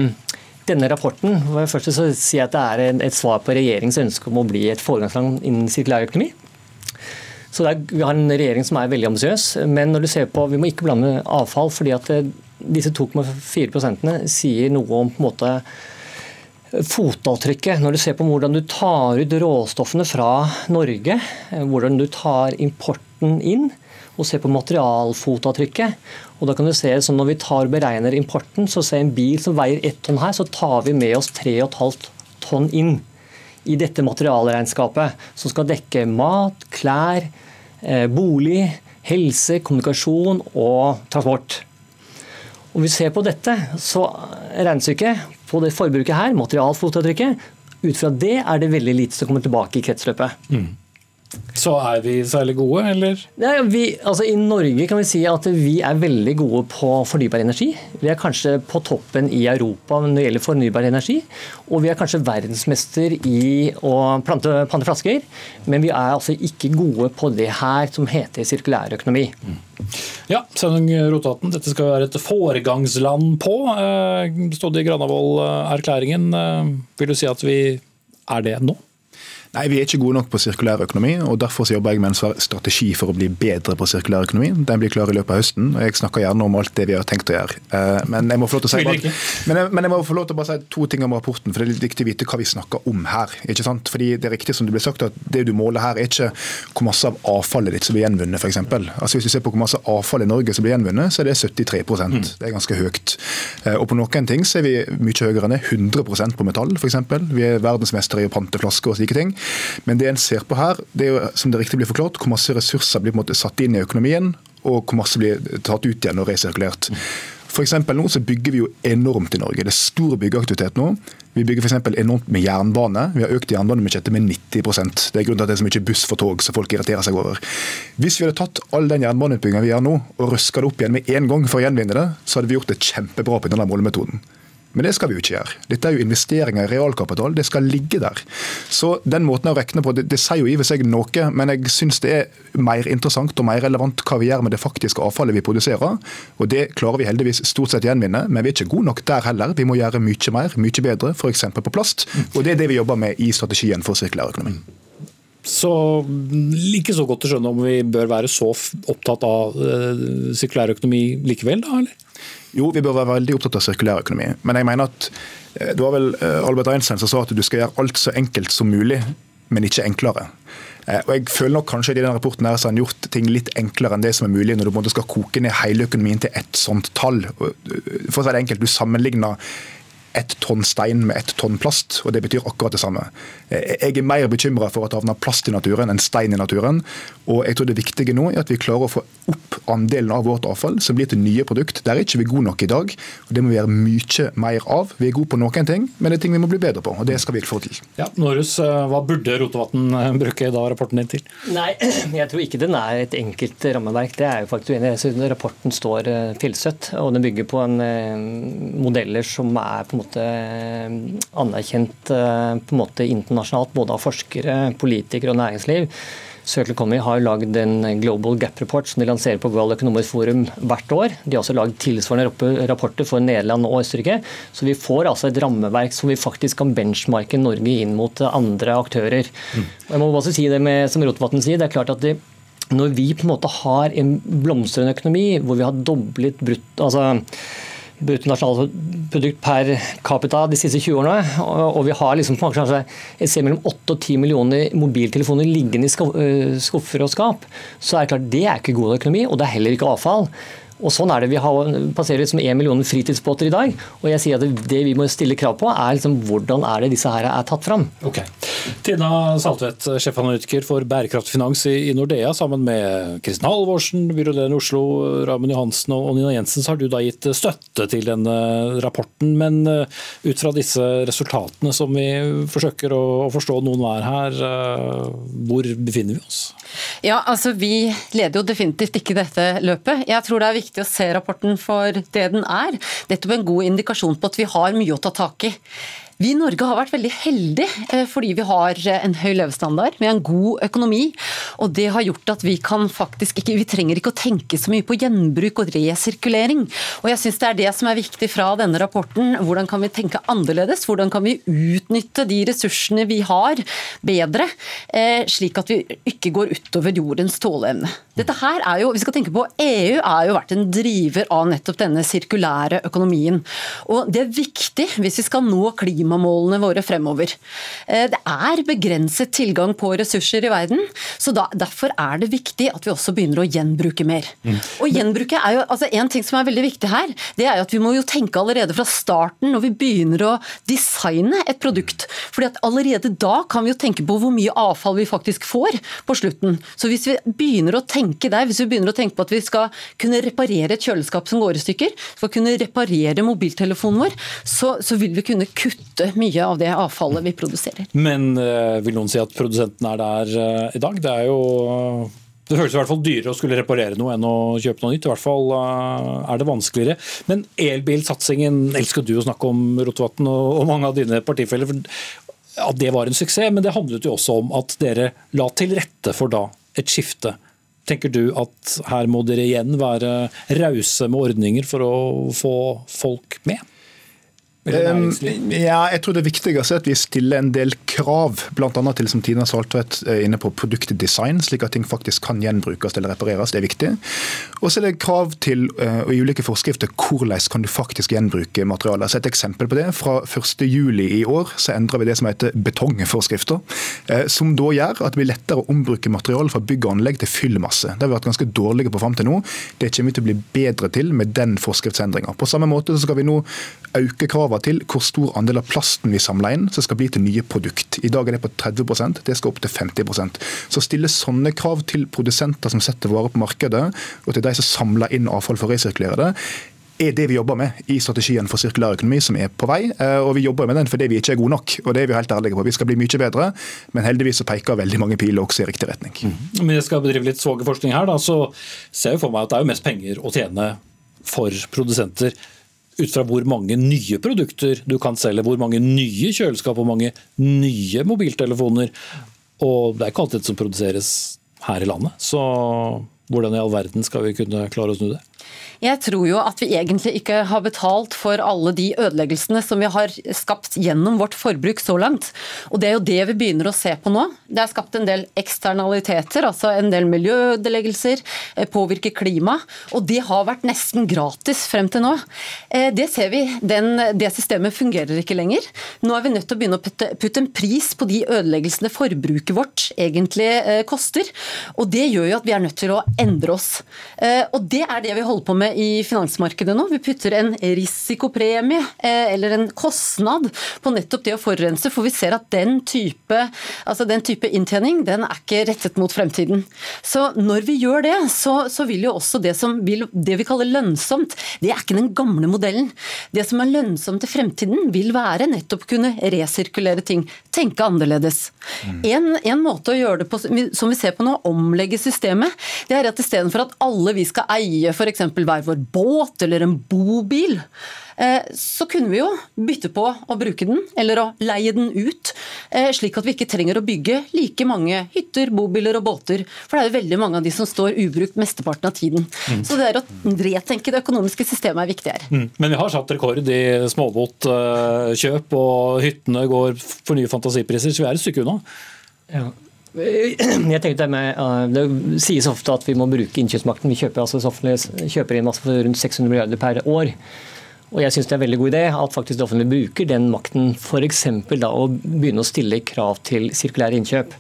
denne rapporten først så si at det er et svar på regjeringens ønske om å bli et foregangsland innen sirkulær økonomi. Så er, Vi har en regjering som er veldig ambisiøs, men når du ser på, vi må ikke blande avfall. fordi at eh, disse 2,4% sier noe om på en måte fotavtrykket. Når du ser på hvordan du tar ut råstoffene fra Norge, eh, hvordan du tar importen inn, og ser på materialfotavtrykket. Og da kan du se sånn Når vi tar beregner importen, så ser en bil som veier ett tonn her, så tar vi med oss 3,5 tonn inn i dette materialregnskapet, som skal dekke mat, klær, eh, bolig, helse, kommunikasjon og transport. Om vi ser på dette, så regnestykket på det forbruket her, materialfotavtrykket, ut fra det er det veldig lite som kommer tilbake i kretsløpet. Mm. Så er vi særlig gode, eller? Ja, vi, altså I Norge kan vi si at vi er veldig gode på fornybar energi. Vi er kanskje på toppen i Europa når det gjelder fornybar energi. Og vi er kanskje verdensmester i å plante, plante flasker. Men vi er altså ikke gode på det her som heter sirkulærøkonomi. Mm. Ja, Sveinung Rotaten, dette skal være et foregangsland på. Stod det i Granavolden-erklæringen. Eh, vil du si at vi er det nå? Nei, Vi er ikke gode nok på sirkulær økonomi, og derfor så jobber jeg med en strategi for å bli bedre på sirkulær økonomi. Den blir klar i løpet av høsten, og jeg snakker gjerne om alt det vi har tenkt å gjøre. Eh, men jeg må få lov til å si, bare, men jeg, men jeg må få lov til å bare si to ting om rapporten, for det er litt viktig å vite hva vi snakker om her. ikke sant? Fordi Det er riktig som det ble sagt, at det du måler her, er ikke hvor masse av avfallet ditt som blir gjenvunnet, f.eks. Altså, hvis du ser på hvor masse avfall i Norge som blir gjenvunnet, så er det 73 mm. Det er ganske høyt. Eh, og på noen ting så er vi mye høyere enn det. 100% på metall, f.eks. Vi er verdensmestere i å pante flasker og slike ting. Men det en ser på her, det er jo, som det riktig blir forklart, hvor masse ressurser blir på en måte satt inn i økonomien, og hvor masse blir tatt ut igjen og resirkulert. For nå så bygger vi jo enormt i Norge. Det er stor byggeaktivitet nå. Vi bygger for enormt med jernbane. Vi har økt jernbanebudsjettet med 90% Det er grunnen til at det er så mye buss for tog som folk irriterer seg over. Hvis vi hadde tatt all den jernbaneutbyggingen vi gjør nå, og røska det opp igjen med en gang for å gjenvinne det, så hadde vi gjort det kjempebra på denne målemetoden. Men det skal vi jo ikke gjøre. Dette er jo investeringer i realkapital. Det skal ligge der. Så den måten å regne på, det, det sier jo i og for seg noe, men jeg syns det er mer interessant og mer relevant hva vi gjør med det faktiske avfallet vi produserer. Og det klarer vi heldigvis stort sett gjenvinne, men vi er ikke gode nok der heller. Vi må gjøre mye mer, mye bedre, f.eks. på plast. Og det er det vi jobber med i strategien for sirkulær økonomi. Så like så godt å skjønne om vi bør være så opptatt av uh, sirkulær økonomi likevel, da? eller? Jo, vi bør være veldig opptatt av sirkulær økonomi. Men jeg mener at eh, det var vel eh, Albert Einstein som sa at du skal gjøre alt så enkelt som mulig, men ikke enklere. Eh, og jeg føler nok kanskje i denne rapporten her så har han gjort ting litt enklere enn det som er mulig når du på skal koke ned hele økonomien til ett sånt tall. For å si det enkelt, Du sammenligner ett tonn stein med ett tonn plast, og det betyr akkurat det samme. Jeg er mer bekymra for at det havner plast i naturen enn stein i naturen. Og jeg tror det viktige nå er at vi klarer å få opp andelen av vårt avfall som blir til nye produkt. Der er ikke vi gode nok i dag, og det må vi gjøre mye mer av. Vi er gode på noen ting, men det er ting vi må bli bedre på, og det skal vi få til. Ja, Norus, eh, hva burde Rotevatn eh, bruke da rapporten din til? Nei, jeg tror ikke den er et enkelt rammeverk. Det er jeg faktisk uenig i. Rapporten står tilsøtt, og den bygger på en modeller som er på en måte måte eh, anerkjent eh, på en måte internasjonalt, både av forskere, politikere og næringsliv. Circle Economy har lagd en Global Gap Report som de lanserer på World Economic Forum hvert år. De har også lagd tilsvarende rapporter for Nederland og Østerrike. Så vi får altså et rammeverk som vi faktisk kan benchmarke Norge inn mot andre aktører. Mm. Jeg må også si det med, som Rotevatn sier, det er klart at de, når vi på en måte har en blomstrende økonomi hvor vi har doblet brutt, altså bruttonasjonalprodukt per capita de siste 20 årene. Og vi har liksom kanskje et sted mellom 8 og 10 millioner mobiltelefoner liggende i øh, skuffer og skap. Så er det klart det er ikke god økonomi, og det er heller ikke avfall. Og sånn er det. Vi har, passerer liksom 1 million fritidsbåter i dag. og jeg sier at Det, vi må stille krav på, er liksom hvordan er det disse her er tatt fram. Okay. Tina Saltvedt, sjefanalytiker for bærekraftfinans i, Nordea, sammen med Kristin Halvorsen, byrådleder i Oslo, Ramen Johansen og Nina Jensen, så har du da gitt støtte til denne rapporten. Men eh, ut fra disse resultatene som vi forsøker å, forstå noen hver her, eh, hvor befinner vi oss? Ja, altså Vi leder jo definitivt ikke dette løpet. Jeg tror det er viktig å se rapporten for det den er. Dette er en god indikasjon på at vi har mye å ta tak i. Vi i Norge har vært veldig heldige eh, fordi vi har eh, en høy levestandard har en god økonomi. og Det har gjort at vi kan faktisk ikke, vi trenger ikke å tenke så mye på gjenbruk og resirkulering. Og jeg synes Det er det som er viktig fra denne rapporten. Hvordan kan vi tenke annerledes? Hvordan kan vi utnytte de ressursene vi har bedre, eh, slik at vi ikke går utover jordens tåleevne. Dette her er jo, vi skal tenke på, EU er jo vært en driver av nettopp denne sirkulære økonomien. Og Det er viktig hvis vi skal nå klimamålene våre fremover. Eh, det er begrenset tilgang på ressurser i verden, så da, derfor er det viktig at vi også begynner å gjenbruke mer. Mm. Og gjenbruke er jo, altså En ting som er veldig viktig her, det er jo at vi må jo tenke allerede fra starten når vi begynner å designe et produkt. Fordi at allerede da kan vi jo tenke på hvor mye avfall vi faktisk får på slutten. Så hvis vi begynner å tenke der, hvis vi begynner å tenke på at vi skal kunne reparere et kjøleskap som går i stykker, skal kunne reparere mobiltelefonen vår, så, så vil vi kunne kutte mye av det avfallet vi produserer. Men uh, vil noen si at produsenten er der uh, i dag? Det er jo det føles i hvert fall dyrere å skulle reparere noe enn å kjøpe noe nytt. I hvert fall uh, er det vanskeligere. Men elbilsatsingen elsker du å snakke om, Rotevatn, og mange av dine partifeller. At det var en suksess, men det handlet jo også om at dere la til rette for da et skifte. Tenker du at her må dere igjen være rause med ordninger for å få folk med? Um, ja, jeg tror Det viktigste er at vi stiller en del krav, bl.a. til som Tina Saltvedt er inne på, produktdesign, slik at ting faktisk kan gjenbrukes eller repareres. Det er viktig. Og så er det krav til og i ulike forskrifter hvordan kan du faktisk gjenbruke materialer. Så Et eksempel på det. Fra 1.7 i år så endrer vi det som heter betongforskrifter. Uh, som da gjør at det blir lettere å ombruke materiale fra bygg og anlegg til fyllmasse. Det har vi vært ganske dårlige på fram til nå. Det kommer vi til å bli bedre til med den forskriftsendringa. På samme måte så skal vi nå øke kravene krav til hvor stor andel av plasten vi samler inn som skal bli til nye produkt. I dag er det på 30% det skal opp til 50% Så stille sånne krav til produsenter som setter varer på markedet, og til de som samler inn avfall for å resirkulere det, er det vi jobber med i strategien for sirkulær økonomi, som er på vei. Eh, og Vi jobber med den fordi vi ikke er gode nok. og det er Vi helt ærlige på. Vi skal bli mye bedre, men heldigvis så peker veldig mange piler også i riktig retning. Mm. Men jeg skal bedrive litt svogerforskning her, da, så ser jeg for meg at det er jo mest penger å tjene for produsenter ut fra hvor mange nye produkter du kan selge, hvor mange nye kjøleskap, og mange nye mobiltelefoner. Og det er ikke alltid som produseres her i landet. Så hvordan i all verden skal vi kunne klare å snu det? Jeg tror jo at vi egentlig ikke har betalt for alle de ødeleggelsene som vi har skapt gjennom vårt forbruk så langt. Og det er jo det vi begynner å se på nå. Det er skapt en del eksternaliteter, altså en del miljøødeleggelser, eh, påvirker klima. Og det har vært nesten gratis frem til nå. Eh, det ser vi. Den, det systemet fungerer ikke lenger. Nå er vi nødt til å begynne å putte, putte en pris på de ødeleggelsene forbruket vårt egentlig eh, koster. Og det gjør jo at vi er nødt til å endre oss. Og det er det vi holder på med med i finansmarkedet nå. Vi putter en risikopremie eh, eller en kostnad på nettopp det å forurense, for vi ser at den type, altså den type inntjening den er ikke rettet mot fremtiden. Så når vi gjør det, så, så vil jo også det som vil, det vi kaller lønnsomt, det er ikke den gamle modellen. Det som er lønnsomt i fremtiden, vil være nettopp kunne resirkulere ting, tenke annerledes. Mm. En, en, måte å gjøre det på, som vi ser på nå, omlegge systemet, det er at istedenfor at alle vi skal eie f.eks. hver vår båt eller en bobil, eh, så kunne vi jo bytte på å bruke den, eller å leie den ut. Eh, slik at vi ikke trenger å bygge like mange hytter, bobiler og båter. For det er jo veldig mange av de som står ubrukt mesteparten av tiden. Mm. Så det er å retenke det økonomiske systemet er viktig her. Mm. Men vi har satt rekord i småbåtkjøp, og hyttene går for nye fantasipriser, så vi er et stykke unna. Ja. Jeg tenkte med, Det sies ofte at vi må bruke innkjøpsmakten. Vi kjøper, altså, kjøper inn masse for rundt 600 milliarder per år. Og jeg synes Det er en veldig god idé at faktisk det offentlige bruker den makten f.eks. å begynne å stille krav til sirkulære innkjøp.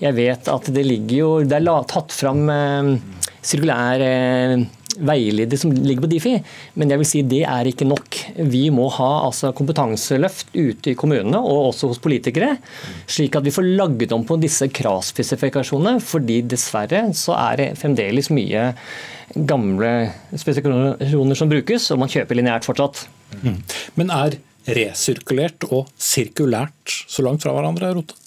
Jeg vet at det ligger jo, det er tatt fram sirkulære sirkulær eh, veileder som ligger på Difi, men jeg vil si det er ikke nok. Vi må ha altså, kompetanseløft ute i kommunene og også hos politikere, slik at vi får lagd om på disse kravspesifikasjonene. fordi dessverre så er det fremdeles mye gamle spesifikasjoner som brukes, og man kjøper lineært fortsatt. Mm. Men er resirkulert og sirkulært så langt fra hverandre, Rote?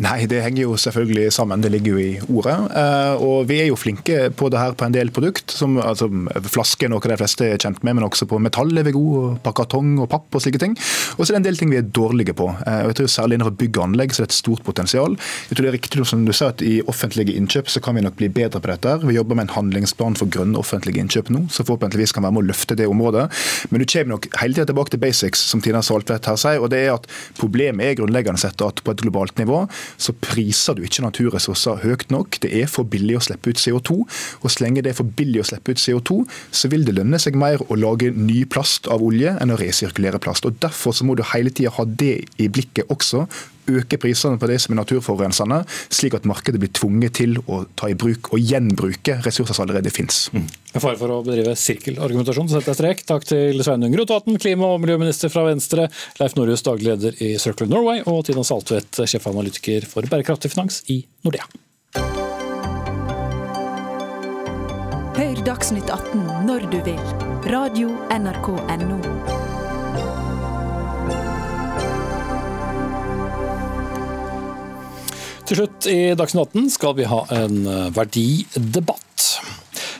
Nei, det henger jo selvfølgelig sammen. Det ligger jo i ordet. Eh, og vi er jo flinke på det her på en del produkt. som altså, Flaske noe de fleste er kjent med, men også på metall er vi gode, på kartong og papp og slike ting. Og så er det en del ting vi er dårlige på. Eh, og jeg tror Særlig innenfor bygg og anlegg så er det et stort potensial. Jeg tror det er riktig som du sa, at I offentlige innkjøp så kan vi nok bli bedre på dette. Vi jobber med en handlingsplan for grønne offentlige innkjøp nå, så forhåpentligvis kan være med å løfte det området. Men du kommer nok hele tida tilbake til basics, som Tina Saltvedt her sier. og det er at Problemet er grunnleggende sett at på et globalt nivå så priser du ikke naturressurser høyt nok. Det er for billig å slippe ut CO2. Og så lenge det er for billig å slippe ut CO2, så vil det lønne seg mer å lage ny plast av olje enn å resirkulere plast. Og Derfor så må du hele tida ha det i blikket også øke prisene på det som er naturforurensende, slik at markedet blir tvunget til å ta i bruk og gjenbruke ressurser som allerede finnes. Mm. Med fare for å bedrive sirkelargumentasjon, så setter jeg strek. Takk til Sveinung Rotevatn, klima- og miljøminister fra Venstre, Leif Norhus, daglig leder i Circle Norway, og Tina Saltvedt, sjefanalytiker for bærekraftig finans i Nordea. Hør Dagsnytt 18 når du vil. Radio NRK Radio.nrk.no. Til slutt i Dagsnytt 18 skal vi ha en eh, verdidebatt.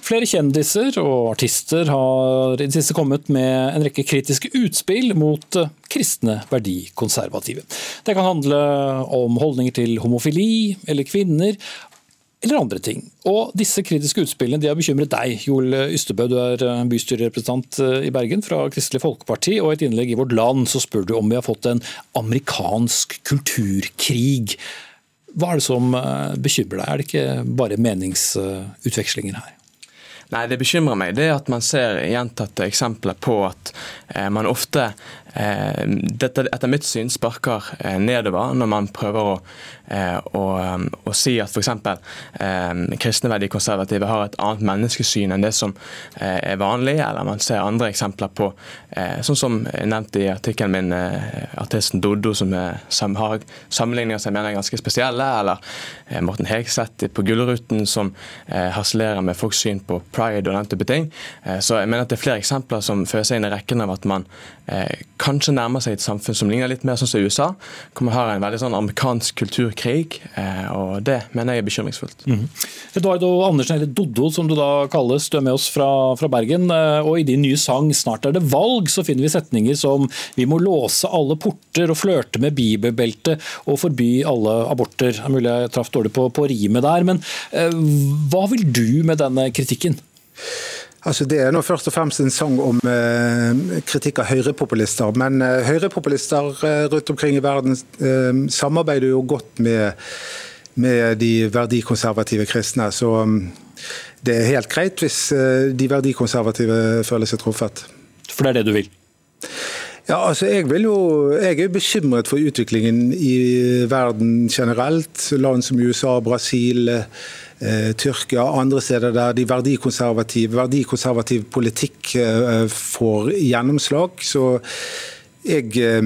Flere kjendiser og artister har i det siste kommet med en rekke kritiske utspill mot eh, kristne verdikonservative. Det kan handle om holdninger til homofili eller kvinner, eller andre ting. Og Disse kritiske utspillene de har bekymret deg, Joel Ystebø. Du er eh, bystyrerepresentant i Bergen fra Kristelig Folkeparti. og I et innlegg i Vårt Land så spør du om vi har fått en amerikansk kulturkrig. Hva er det som eh, bekymrer deg? Er det ikke bare meningsutvekslingen her? Nei, Det bekymrer meg det at man ser gjentatte eksempler på at eh, man ofte dette etter mitt syn sparker eh, nedover når man prøver å, eh, å, å si at f.eks. kristne verdikonservative har et annet menneskesyn enn det som er vanlig, eller man ser andre eksempler på, sånn som nevnt i artikkelen min, artisten Doddo som har sammenligninger som jeg mener er ganske spesielle, eller Morten Hegseth på Gullruten som harselerer med folks syn på pride og den type ting. Så jeg mener at det er flere eksempler som fører seg inn i rekken av at man kanskje nærmer seg et samfunn som ligner litt mer sånn som USA. Hvor man har en veldig sånn amerikansk kulturkrig, eh, og det mener jeg er bekymringsfullt. Mm. Eduardo Andersen, eller Doddo som du da kalles, du er med oss fra, fra, Bergen. Eh, og I din nye sang 'Snart er det valg' så finner vi setninger som 'Vi må låse alle porter og flørte med bibelbeltet og forby alle aborter'. Det er mulig jeg traff dårlig på, på rimet der, men eh, hva vil du med denne kritikken? Altså, det er nå først og fremst en sang om eh, kritikk av høyrepopulister. Men eh, høyrepopulister eh, rundt omkring i verden eh, samarbeider jo godt med, med de verdikonservative kristne. Så um, det er helt greit hvis eh, de verdikonservative føler seg truffet. For det er det du vil? Ja, altså jeg, vil jo, jeg er bekymret for utviklingen i verden generelt. Land som USA, Brasil, Eh, Tyrkia og andre steder der de verdikonservative, verdikonservativ politikk eh, får gjennomslag. Så jeg, eh,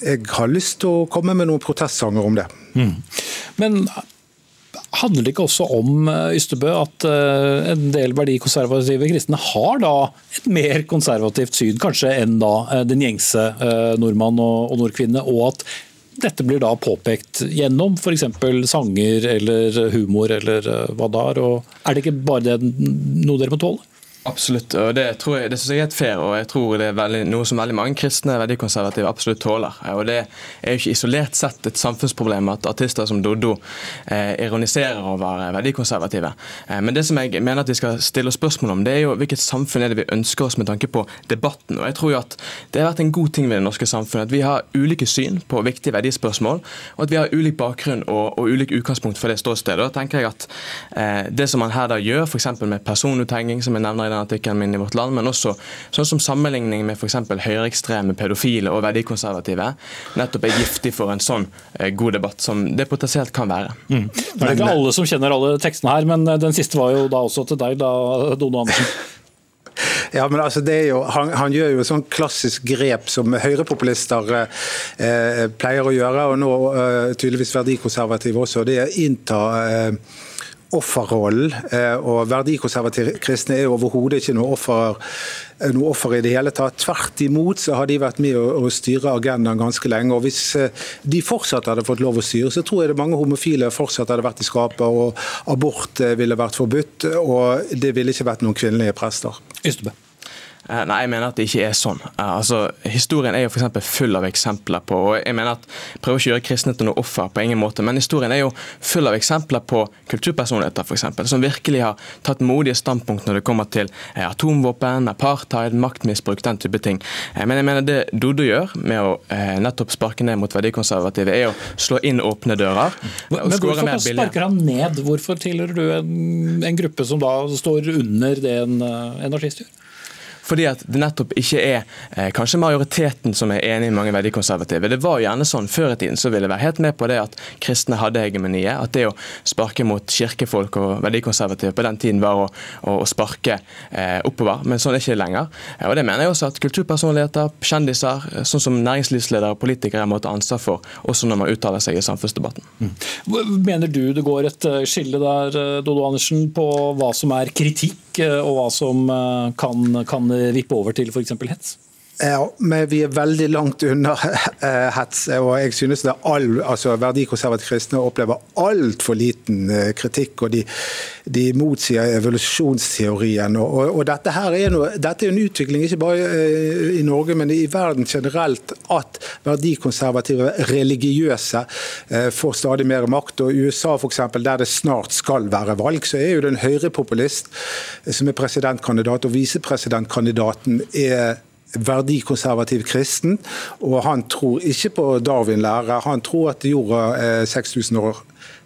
jeg, har lyst til å komme med noen protestsanger om det. Mm. Men handler det ikke også om Ystebø, at en del verdikonservative kristne har da et mer konservativt syn kanskje enn da den gjengse nordmann og nordkvinne, og at dette blir da påpekt gjennom f.eks. sanger eller humor eller eh, hva det er. Det ikke bare det noe dere må tåle? Absolutt, og det, tror jeg, det synes jeg er helt fair. og jeg tror Det er veldig, noe som veldig mange kristne verdikonservative absolutt tåler. og Det er jo ikke isolert sett et samfunnsproblem at artister som Doddo eh, ironiserer over verdikonservative. Eh, men det som jeg mener at vi skal stille spørsmål om, det er jo hvilket samfunn er det vi ønsker oss med tanke på debatten. og jeg tror jo at Det har vært en god ting ved det norske samfunnet at vi har ulike syn på viktige verdispørsmål, og at vi har ulik bakgrunn og, og ulik utgangspunkt for det ståstedet. Da tenker jeg at eh, Det som man her da gjør, f.eks. med personuthenging, som jeg nevner i den artikkelen min i Vårt Land, men også sånn som sammenligning med f.eks. høyreekstreme, pedofile og verdikonservative, nettopp er giftig for en sånn eh, god debatt som det potensielt kan være. Mm. Det er ikke alle som kjenner alle tekstene her, men eh, den siste var jo da også til deg, da, Dono Andersen. Ja, men altså det er jo, han, han gjør jo sånn klassisk grep som høyrepopulister eh, pleier å gjøre, og nå eh, tydeligvis verdikonservative også. Det er å innta eh, offerrollen. Eh, og verdikonservative kristne er overhodet ikke noe offer, eh, noe offer, i det hele tatt. Tvert imot så har de vært med å styre agendaen ganske lenge. og Hvis eh, de fortsatt hadde fått lov å styre, så tror jeg det mange homofile fortsatt hadde vært i skapet, og abort ville vært forbudt, og det ville ikke vært noen kvinnelige prester. Ystebø. Eh, nei, jeg mener at det ikke er sånn. Eh, altså, historien er jo for full av eksempler på og jeg mener at Prøver ikke å gjøre kristne til noe offer, på ingen måte, men historien er jo full av eksempler på kulturpersonligheter for eksempel, som virkelig har tatt modige standpunkt når det kommer til eh, atomvåpen, apartheid, maktmisbruk, den type ting. Men jeg mener det Dodo gjør med å nettopp sparke ned mot verdikonservative, er å slå inn åpne dører. Men Hvorfor sparker han ned? Hvorfor tilhører du en, en gruppe som da står under det en, en artist gjør? Fordi at det nettopp ikke er eh, kanskje majoriteten som er enig i mange verdikonservative. Det var gjerne sånn Før i tiden så ville jeg være helt med på det at kristne hadde hegemoniet. At det å sparke mot kirkefolk og verdikonservative på den tiden var å, å, å sparke eh, oppover. Men sånn er det ikke lenger. Eh, og Det mener jeg også at kulturpersonligheter, kjendiser, eh, sånn som næringslivsledere og politikere må ta ansvar for, også når man uttaler seg i samfunnsdebatten. Mm. Mener du det går et eh, skille der, Dodo Andersen, på hva som er kritikk og hva som kan, kan vippe over til f.eks. hets? Ja, men Vi er veldig langt unna eh, hets. og jeg synes det er all, altså Verdikonservative kristne opplever altfor liten eh, kritikk. og De, de motsier evolusjonsteorien. og, og, og dette, er noe, dette er en utvikling ikke bare eh, i Norge, men i verden generelt. At verdikonservative religiøse får stadig mer makt. og I USA for eksempel, der det snart skal være valg, så er jo det en høyrepopulist som er presidentkandidat, og visepresidentkandidaten er verdikonservativ kristen, og han tror ikke på Darwin-lære. Han tror at jorda er 6000 år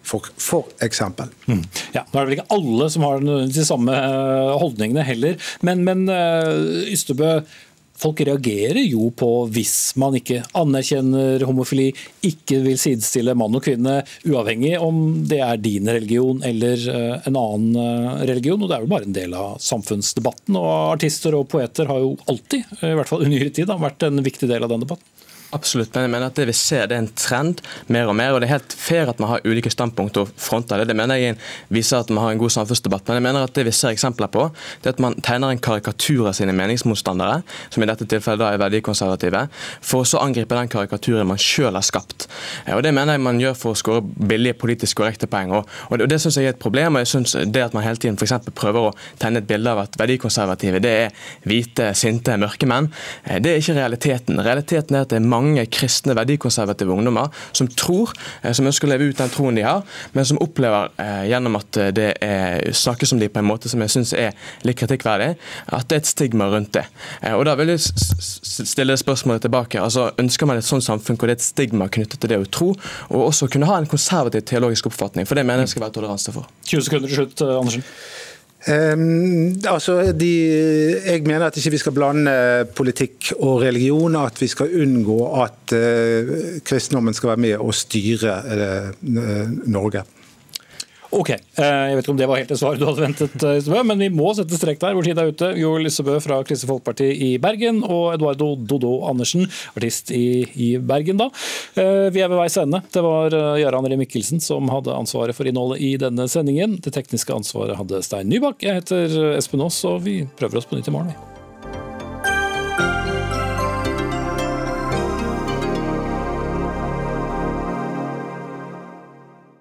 for, for eksempel. Mm. Ja, Nå er det vel ikke alle som har de samme eh, holdningene heller, men, men eh, Ystebø, Folk reagerer jo på hvis man ikke anerkjenner homofili, ikke vil sidestille mann og kvinne, uavhengig om det er din religion eller eh, en annen eh, religion. og Det er jo bare en del av samfunnsdebatten. og Artister og poeter har jo alltid, i hvert fall i nyere tid, vært en viktig del av den debatten. Absolutt, men jeg mener at det vi ser det er en trend mer og mer. og Det er helt fair at man har ulike standpunkt og fronter det. Det mener jeg viser at man har en god samfunnsdebatt. Men jeg mener at det vi ser eksempler på, det er at man tegner en karikatur av sine meningsmotstandere, som i dette tilfellet da er verdikonservative, for å så angripe den karikaturen man sjøl har skapt. Og Det mener jeg man gjør for å skåre billige politisk korrekte poeng. Og, og Det, det syns jeg er et problem. og jeg synes Det at man hele tiden for prøver å tegne et bilde av at verdikonservative det er hvite, sinte, mørke menn, eh, det er ikke realiteten. Realiteten er at det er mange mange kristne, verdikonservative ungdommer som tror, som ønsker å leve ut den troen de har, men som opplever gjennom at det er, snakkes om de på en måte som jeg syns er litt kritikkverdig, at det er et stigma rundt det. Og da vil jeg stille spørsmålet tilbake. altså Ønsker man et sånt samfunn hvor det er et stigma knyttet til det å tro, og også kunne ha en konservativ teologisk oppfatning? For det mener jeg skal være toleranse for. 20 sekunder til slutt, Andersen. Um, altså, de, jeg mener at ikke vi skal blande politikk og religion. At vi skal unngå at uh, kristendommen skal være med og styre uh, Norge. Ok, eh, Jeg vet ikke om det var helt det svaret du hadde ventet, Lissebø, men vi må sette strek der. Vår tid er ute. Joel Lissebø fra Kristelig Folkeparti i Bergen og Eduardo Dodo Andersen, artist i, i Bergen. da. Vi er ved veis ende. Det var Jarand Ree Mikkelsen som hadde ansvaret for innholdet i denne sendingen. Det tekniske ansvaret hadde Stein Nybakk. Jeg heter Espen Aas, og vi prøver oss på nytt i morgen.